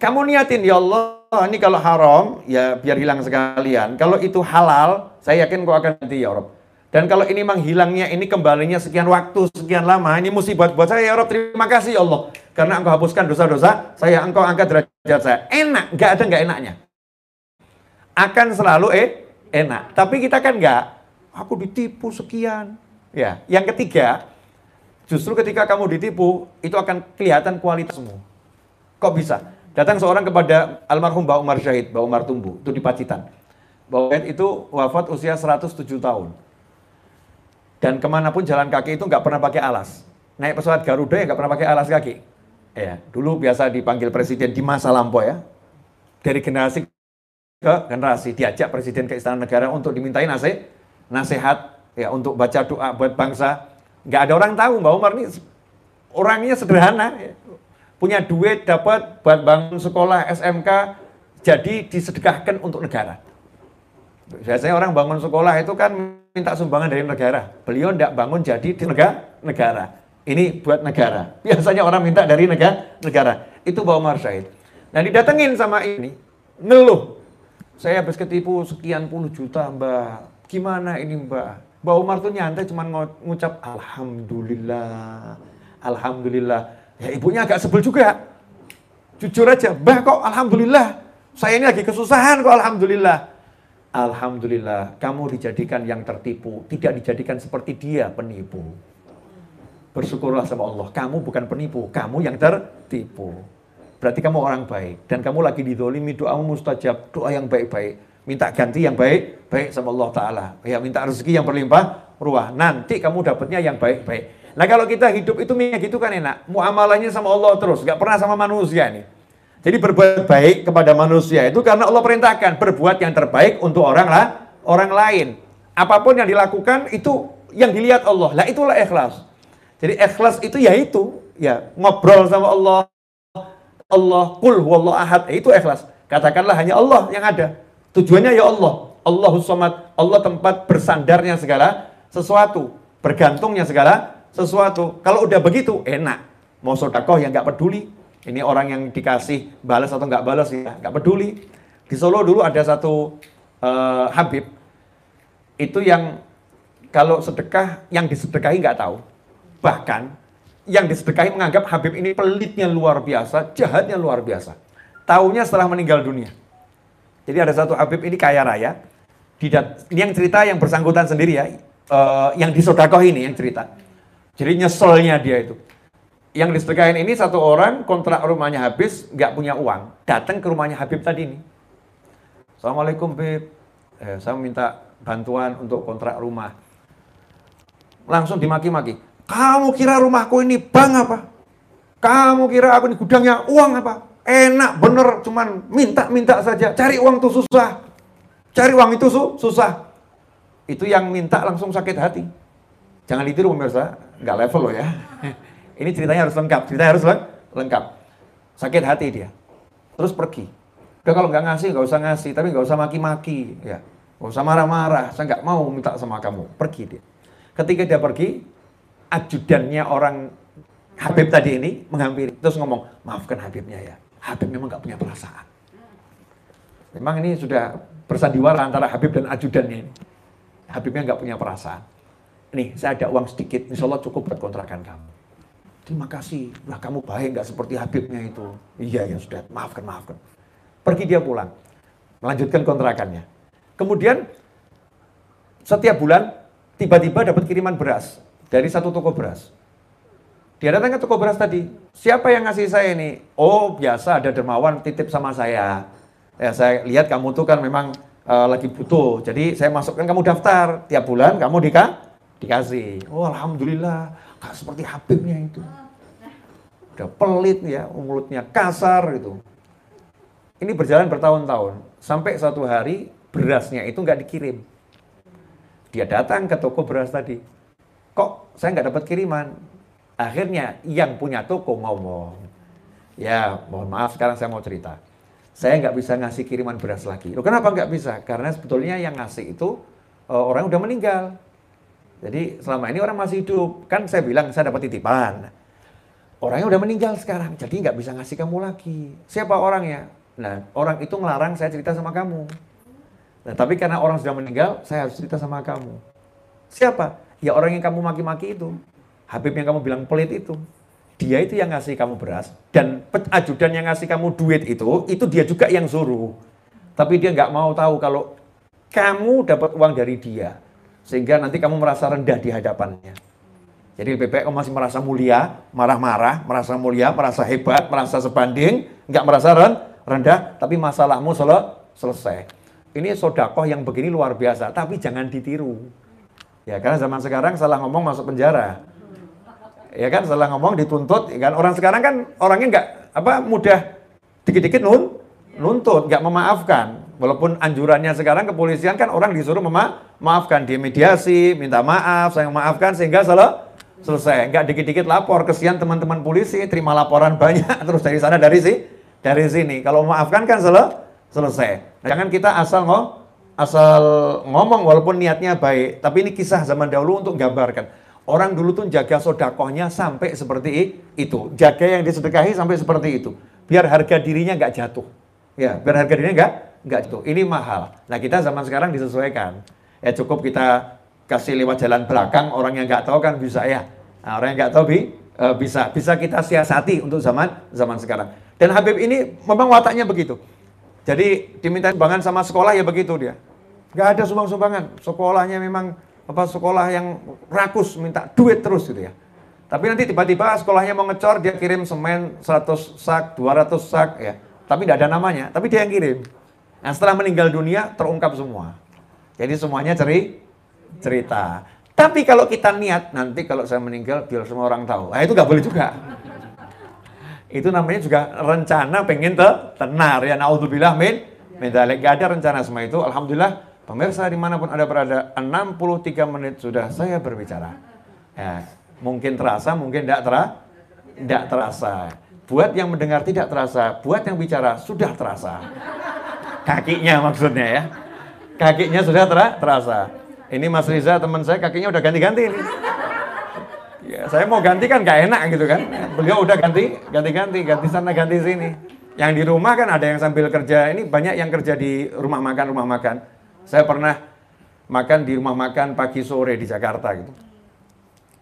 Kamu niatin, ya Allah, ini kalau haram, ya biar hilang sekalian. Kalau itu halal, saya yakin kau akan nanti ya Rob. Dan kalau ini memang hilangnya, ini kembalinya sekian waktu, sekian lama, ini musibah buat saya ya Rob, terima kasih ya Allah. Karena engkau hapuskan dosa-dosa, saya engkau angkat derajat saya. Enak, nggak ada nggak enaknya. Akan selalu eh enak. Tapi kita kan nggak, aku ditipu sekian. Ya, yang ketiga, justru ketika kamu ditipu, itu akan kelihatan kualitasmu. Kok bisa? Datang seorang kepada almarhum Mbak Umar Syahid, Mbak Umar Tumbu, itu di Pacitan. Mbak Umar itu wafat usia 107 tahun. Dan ke mana pun jalan kaki itu nggak pernah pakai alas. Naik pesawat Garuda ya nggak pernah pakai alas kaki. Ya, dulu biasa dipanggil presiden di masa lampau ya. Dari generasi ke generasi diajak presiden ke istana negara untuk dimintain nasihat, nasihat ya untuk baca doa buat bangsa. Nggak ada orang tahu Mbak Umar ini orangnya sederhana, ya. punya duit dapat buat bangun sekolah SMK, jadi disedekahkan untuk negara. Biasanya orang bangun sekolah itu kan minta sumbangan dari negara. Beliau tidak bangun jadi di negara. negara. Ini buat negara. Biasanya orang minta dari negara. negara. Itu Pak Umar Syahid. Nah didatengin sama ini, ngeluh. Saya habis ketipu sekian puluh juta mbak. Gimana ini mbak? Mbak Umar tuh nyantai cuma ngucap Alhamdulillah. Alhamdulillah. Ya ibunya agak sebel juga. Jujur aja, mbak kok Alhamdulillah. Saya ini lagi kesusahan kok Alhamdulillah. Alhamdulillah, kamu dijadikan yang tertipu, tidak dijadikan seperti dia penipu. Bersyukurlah sama Allah, kamu bukan penipu, kamu yang tertipu. Berarti kamu orang baik, dan kamu lagi didolimi doamu mustajab, doa yang baik-baik. Minta ganti yang baik, baik sama Allah Ta'ala. Ya, minta rezeki yang berlimpah, ruah. Nanti kamu dapatnya yang baik-baik. Nah kalau kita hidup itu gitu kan enak. Muamalahnya sama Allah terus, gak pernah sama manusia nih. Jadi berbuat baik kepada manusia itu karena Allah perintahkan berbuat yang terbaik untuk orang lah, orang lain. Apa pun yang dilakukan itu yang dilihat Allah. Lah itulah ikhlas. Jadi ikhlas itu ya itu, ya ngobrol sama Allah. Allah kul wallahu ahad, itu ikhlas. Katakanlah hanya Allah yang ada. Tujuannya ya Allah. Allahus samad. Allah tempat bersandarnya segala sesuatu, bergantungnya segala sesuatu. Kalau udah begitu enak. Mau sodakoh yang nggak peduli, ini orang yang dikasih balas atau nggak balas ya, nggak peduli. Di Solo dulu ada satu uh, Habib, itu yang kalau sedekah, yang disedekahi nggak tahu. Bahkan yang disedekahi menganggap Habib ini pelitnya luar biasa, jahatnya luar biasa. Taunya setelah meninggal dunia. Jadi ada satu Habib ini kaya raya. Ini yang cerita yang bersangkutan sendiri ya, uh, yang disodakoh ini yang cerita. Jadi nyeselnya dia itu yang disedekahin ini satu orang kontrak rumahnya habis, nggak punya uang. Datang ke rumahnya Habib tadi ini. Assalamualaikum Bib, eh, saya minta bantuan untuk kontrak rumah. Langsung dimaki-maki. Kamu kira rumahku ini bank apa? Kamu kira aku ini gudangnya uang apa? Enak bener, cuman minta-minta saja. Cari uang itu susah. Cari uang itu su susah. Itu yang minta langsung sakit hati. Jangan ditiru pemirsa, nggak level loh ya. Ini ceritanya harus lengkap, ceritanya harus lengkap. Sakit hati dia. Terus pergi. Udah kalau nggak ngasih, nggak usah ngasih, tapi nggak usah maki-maki, ya. Nggak usah marah-marah, saya nggak mau minta sama kamu. Pergi dia. Ketika dia pergi, ajudannya orang Habib tadi ini menghampiri, terus ngomong, maafkan Habibnya ya. Habib memang nggak punya perasaan. Memang ini sudah bersandiwara antara Habib dan ajudannya ini. Habibnya nggak punya perasaan. Nih, saya ada uang sedikit, insya Allah cukup buat kontrakan kamu. Terima kasih, lah kamu baik nggak seperti Habibnya itu. Iya ya sudah, maafkan, maafkan. Pergi dia pulang, melanjutkan kontrakannya. Kemudian setiap bulan tiba-tiba dapat kiriman beras dari satu toko beras. Dia datang ke toko beras tadi. Siapa yang ngasih saya ini? Oh biasa ada dermawan titip sama saya. Ya saya lihat kamu tuh kan memang uh, lagi butuh. Jadi saya masukkan kamu daftar tiap bulan kamu dika dikasih. Oh alhamdulillah, gak seperti Habibnya itu. Udah pelit ya, mulutnya kasar gitu. Ini berjalan bertahun-tahun sampai suatu hari berasnya itu nggak dikirim. Dia datang ke toko beras tadi. Kok saya nggak dapat kiriman? Akhirnya yang punya toko ngomong. Ya, mohon maaf sekarang saya mau cerita saya nggak bisa ngasih kiriman beras lagi. Loh, kenapa nggak bisa? Karena sebetulnya yang ngasih itu uh, orang udah meninggal. Jadi selama ini orang masih hidup. Kan saya bilang saya dapat titipan. Orangnya udah meninggal sekarang, jadi nggak bisa ngasih kamu lagi. Siapa orangnya? Nah, orang itu ngelarang saya cerita sama kamu. Nah, tapi karena orang sudah meninggal, saya harus cerita sama kamu. Siapa? Ya orang yang kamu maki-maki itu. Habib yang kamu bilang pelit itu. Dia itu yang ngasih kamu beras dan ajudan yang ngasih kamu duit itu itu dia juga yang suruh. Tapi dia nggak mau tahu kalau kamu dapat uang dari dia sehingga nanti kamu merasa rendah di hadapannya. Jadi lebih baik kamu masih merasa mulia marah-marah merasa mulia merasa hebat merasa sebanding nggak merasa rendah tapi masalahmu sel selesai. Ini sodakoh yang begini luar biasa tapi jangan ditiru. Ya karena zaman sekarang salah ngomong masuk penjara ya kan setelah ngomong dituntut ya kan. Orang sekarang kan orangnya nggak apa mudah dikit-dikit nun nuntut nggak memaafkan. Walaupun anjurannya sekarang kepolisian kan orang disuruh memaafkan dia mediasi minta maaf saya memaafkan sehingga sel selesai. Nggak dikit-dikit lapor. Kesian teman-teman polisi terima laporan banyak terus dari sana dari si dari sini. Kalau memaafkan kan sel selesai. Jangan kita asal ngomong asal ngomong walaupun niatnya baik tapi ini kisah zaman dahulu untuk gambarkan Orang dulu tuh jaga sodakohnya sampai seperti itu. Jaga yang disedekahi sampai seperti itu. Biar harga dirinya nggak jatuh. Ya, biar harga dirinya nggak nggak jatuh. Ini mahal. Nah kita zaman sekarang disesuaikan. Ya cukup kita kasih lewat jalan belakang. Orang yang nggak tahu kan bisa ya. Nah, orang yang nggak tahu bi, uh, bisa bisa kita siasati untuk zaman zaman sekarang. Dan Habib ini memang wataknya begitu. Jadi diminta sumbangan sama sekolah ya begitu dia. Nggak ada sumbang-sumbangan. Sekolahnya memang apa sekolah yang rakus minta duit terus gitu ya. Tapi nanti tiba-tiba sekolahnya mau ngecor, dia kirim semen 100 sak, 200 sak ya. Tapi tidak ada namanya, tapi dia yang kirim. Nah setelah meninggal dunia terungkap semua. Jadi semuanya ceri cerita. Tapi kalau kita niat nanti kalau saya meninggal biar semua orang tahu. Nah itu nggak boleh juga. itu namanya juga rencana pengen te tenar ya naudzubillah min min Gak ada rencana semua itu. Alhamdulillah Pemirsa di mana pun ada berada, 63 menit sudah saya berbicara. Ya, mungkin terasa, mungkin tidak tera, tidak terasa. Buat yang mendengar tidak terasa, buat yang bicara sudah terasa. Kakinya maksudnya ya. Kakinya sudah ter terasa. Ini Mas Riza teman saya kakinya udah ganti-ganti ini. Ya, saya mau ganti kan gak enak gitu kan. Beliau udah ganti, ganti-ganti, ganti sana, ganti sini. Yang di rumah kan ada yang sambil kerja. Ini banyak yang kerja di rumah makan, rumah makan saya pernah makan di rumah makan pagi sore di Jakarta gitu.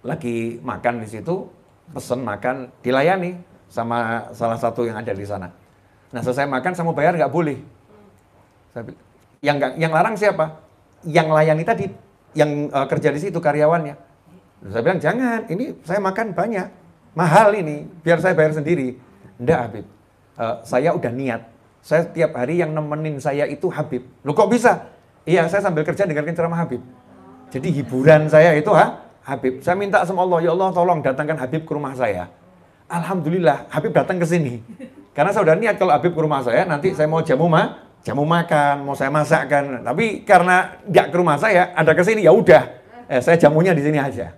Lagi makan di situ, pesen makan, dilayani sama salah satu yang ada di sana. Nah selesai makan saya mau bayar nggak boleh. Saya, yang gak, yang larang siapa? Yang layani tadi, yang uh, kerja di situ karyawannya. Saya bilang jangan, ini saya makan banyak, mahal ini, biar saya bayar sendiri. Enggak Habib, uh, saya udah niat. Saya tiap hari yang nemenin saya itu Habib. Lu kok bisa? Iya, saya sambil kerja dengarkan ceramah Habib. Jadi hiburan saya itu ha, Habib. Saya minta sama Allah, ya Allah tolong datangkan Habib ke rumah saya. Alhamdulillah, Habib datang ke sini. Karena saya udah niat kalau Habib ke rumah saya, nanti saya mau jamu ma, jamu makan, mau saya masakkan. Tapi karena nggak ke rumah saya, ada ke sini, ya udah. Eh, saya jamunya di sini aja.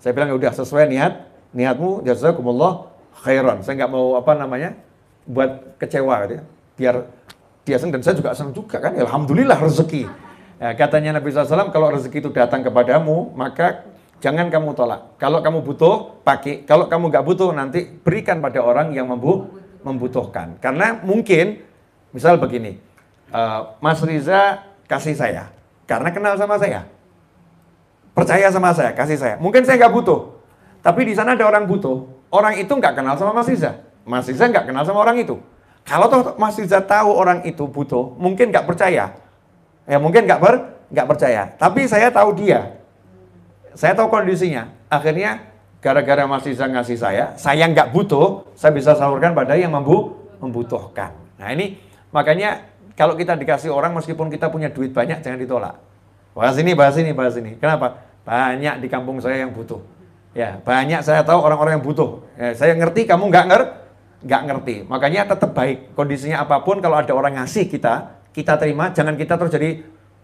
Saya bilang ya udah sesuai niat, niatmu jazakumullah khairan. Saya nggak mau apa namanya buat kecewa gitu ya. Biar dia senang dan saya juga senang juga kan. Alhamdulillah rezeki. Ya, katanya Nabi SAW, kalau rezeki itu datang kepadamu, maka jangan kamu tolak. Kalau kamu butuh, pakai. Kalau kamu nggak butuh, nanti berikan pada orang yang membu membutuhkan. Karena mungkin, misal begini, uh, Mas Riza kasih saya, karena kenal sama saya. Percaya sama saya, kasih saya. Mungkin saya nggak butuh, tapi di sana ada orang butuh. Orang itu nggak kenal sama Mas Riza. Mas Riza nggak kenal sama orang itu. Kalau toh Mas Riza tahu orang itu butuh, mungkin nggak percaya. Ya mungkin nggak ber, nggak percaya. Tapi saya tahu dia. Saya tahu kondisinya. Akhirnya gara-gara Mas Riza ngasih saya, saya nggak butuh, saya bisa salurkan pada yang membu membutuhkan. Nah ini makanya kalau kita dikasih orang meskipun kita punya duit banyak jangan ditolak. Bahas ini, bahas ini, bahas ini. Kenapa? Banyak di kampung saya yang butuh. Ya, banyak saya tahu orang-orang yang butuh. Ya, saya ngerti kamu nggak ngerti, nggak ngerti. Makanya tetap baik. Kondisinya apa pun kalau ada orang ngasih kita, kita terima. Jangan kita terus jadi,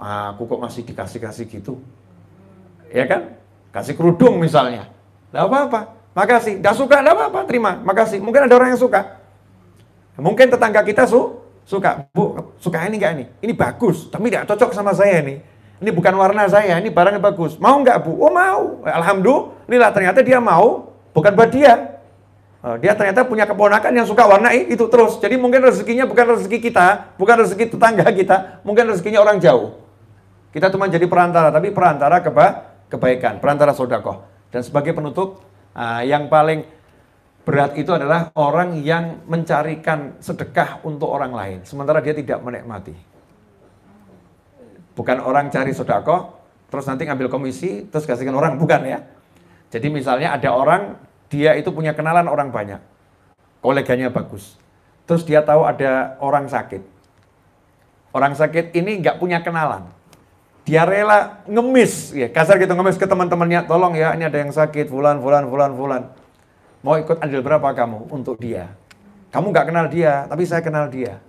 ah, aku kok masih dikasih-kasih gitu. Ya kan? Kasih kerudung misalnya. Tidak apa-apa. Makasih. Tidak suka, tidak apa-apa. Terima. Makasih. Mungkin ada orang yang suka. Mungkin tetangga kita su suka. Bu, suka ini enggak ini? Ini bagus. Tapi tidak cocok sama saya nih. Ini bukan warna saya. Ini barangnya bagus. Mau enggak bu? Oh mau. Alhamdulillah ternyata dia mau. Bukan buat dia. Oh, dia ternyata punya keponakan yang suka warna itu terus. Jadi mungkin rezekinya bukan rezeki kita, bukan rezeki tetangga kita, mungkin rezekinya orang jauh. Kita cuma jadi perantara, tapi perantara keba kebaikan, perantara sodakoh. Dan sebagai penutup, uh, yang paling berat itu adalah orang yang mencarikan sedekah untuk orang lain, sementara dia tidak menikmati. Bukan orang cari sodakoh, terus nanti ngambil komisi, terus kasihkan orang, bukan ya. Jadi misalnya ada orang, dia itu punya kenalan orang banyak, koleganya bagus. Terus dia tahu ada orang sakit. Orang sakit ini nggak punya kenalan dia rela ngemis, ya kasar gitu ngemis ke teman-temannya, tolong ya ini ada yang sakit, fulan, fulan, fulan, fulan. Mau ikut andil berapa kamu untuk dia? Kamu nggak kenal dia, tapi saya kenal dia.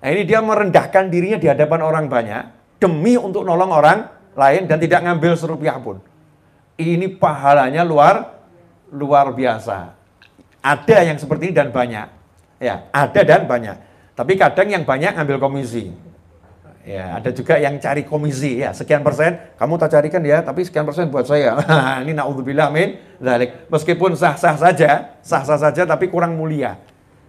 Nah ini dia merendahkan dirinya di hadapan orang banyak, demi untuk nolong orang lain dan tidak ngambil serupiah pun. Ini pahalanya luar luar biasa. Ada yang seperti ini dan banyak. Ya, ada dan banyak. Tapi kadang yang banyak ngambil komisi. Ya, ada juga yang cari komisi ya, sekian persen kamu tak carikan ya, tapi sekian persen buat saya. ini naudzubillah min dzalik. Meskipun sah-sah saja, sah-sah saja tapi kurang mulia.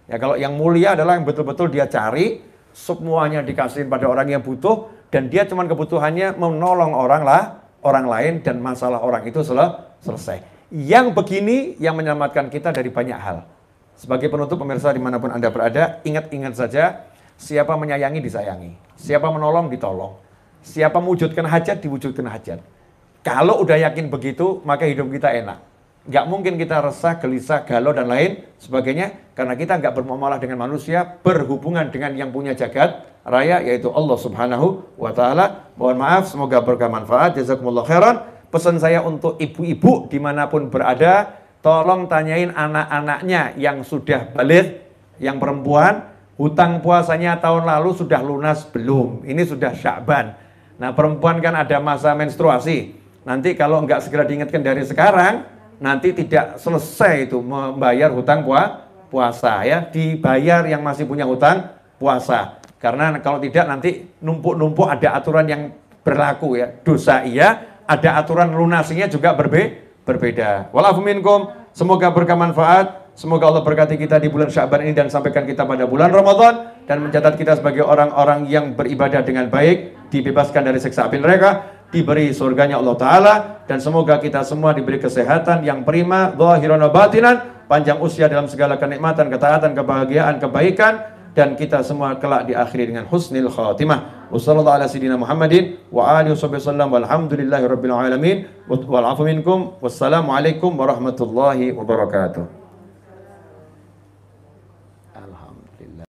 Ya, kalau yang mulia adalah yang betul-betul dia cari, semuanya dikasih pada orang yang butuh dan dia cuma kebutuhannya menolong orang lah, orang lain dan masalah orang itu sel selesai. Yang begini yang menyelamatkan kita dari banyak hal. Sebagai penutup pemirsa di mana pun Anda berada, ingat-ingat saja Siapa menyayangi disayangi. Siapa menolong ditolong. Siapa mewujudkan hajat diwujudkan hajat. Kalau udah yakin begitu, maka hidup kita enak. Gak mungkin kita resah, gelisah, galau, dan lain sebagainya. Karena kita nggak bermuamalah dengan manusia, berhubungan dengan yang punya jagat raya, yaitu Allah subhanahu wa ta'ala. Mohon maaf, semoga berkah manfaat. Jazakumullah khairan. Pesan saya untuk ibu-ibu di mana pun berada, tolong tanyain anak-anaknya yang sudah balik, yang perempuan, Hutang puasanya tahun lalu sudah lunas belum? Ini sudah Syakban. Nah perempuan kan ada masa menstruasi. Nanti kalau nggak segera diingatkan dari sekarang, nanti tidak selesai itu membayar hutang puasa ya. Dibayar yang masih punya hutang puasa. Karena kalau tidak nanti numpuk-numpuk ada aturan yang berlaku ya. Dosa iya, ada aturan lunasinya juga berbe berbeda. Walafuminkum, semoga berkah manfaat. Semoga Allah berkati kita di bulan Syaban ini dan sampaikan kita pada bulan Ramadan dan mencatat kita sebagai orang-orang yang beribadah dengan baik, dibebaskan dari siksa api neraka, diberi surganya Allah Ta'ala dan semoga kita semua diberi kesehatan yang prima, zahiran batinan, panjang usia dalam segala kenikmatan, ketaatan, kebahagiaan, kebaikan dan kita semua kelak diakhiri dengan husnil khatimah. Wassallallahu. Wassalamualaikum warahmatullahi wabarakatuh.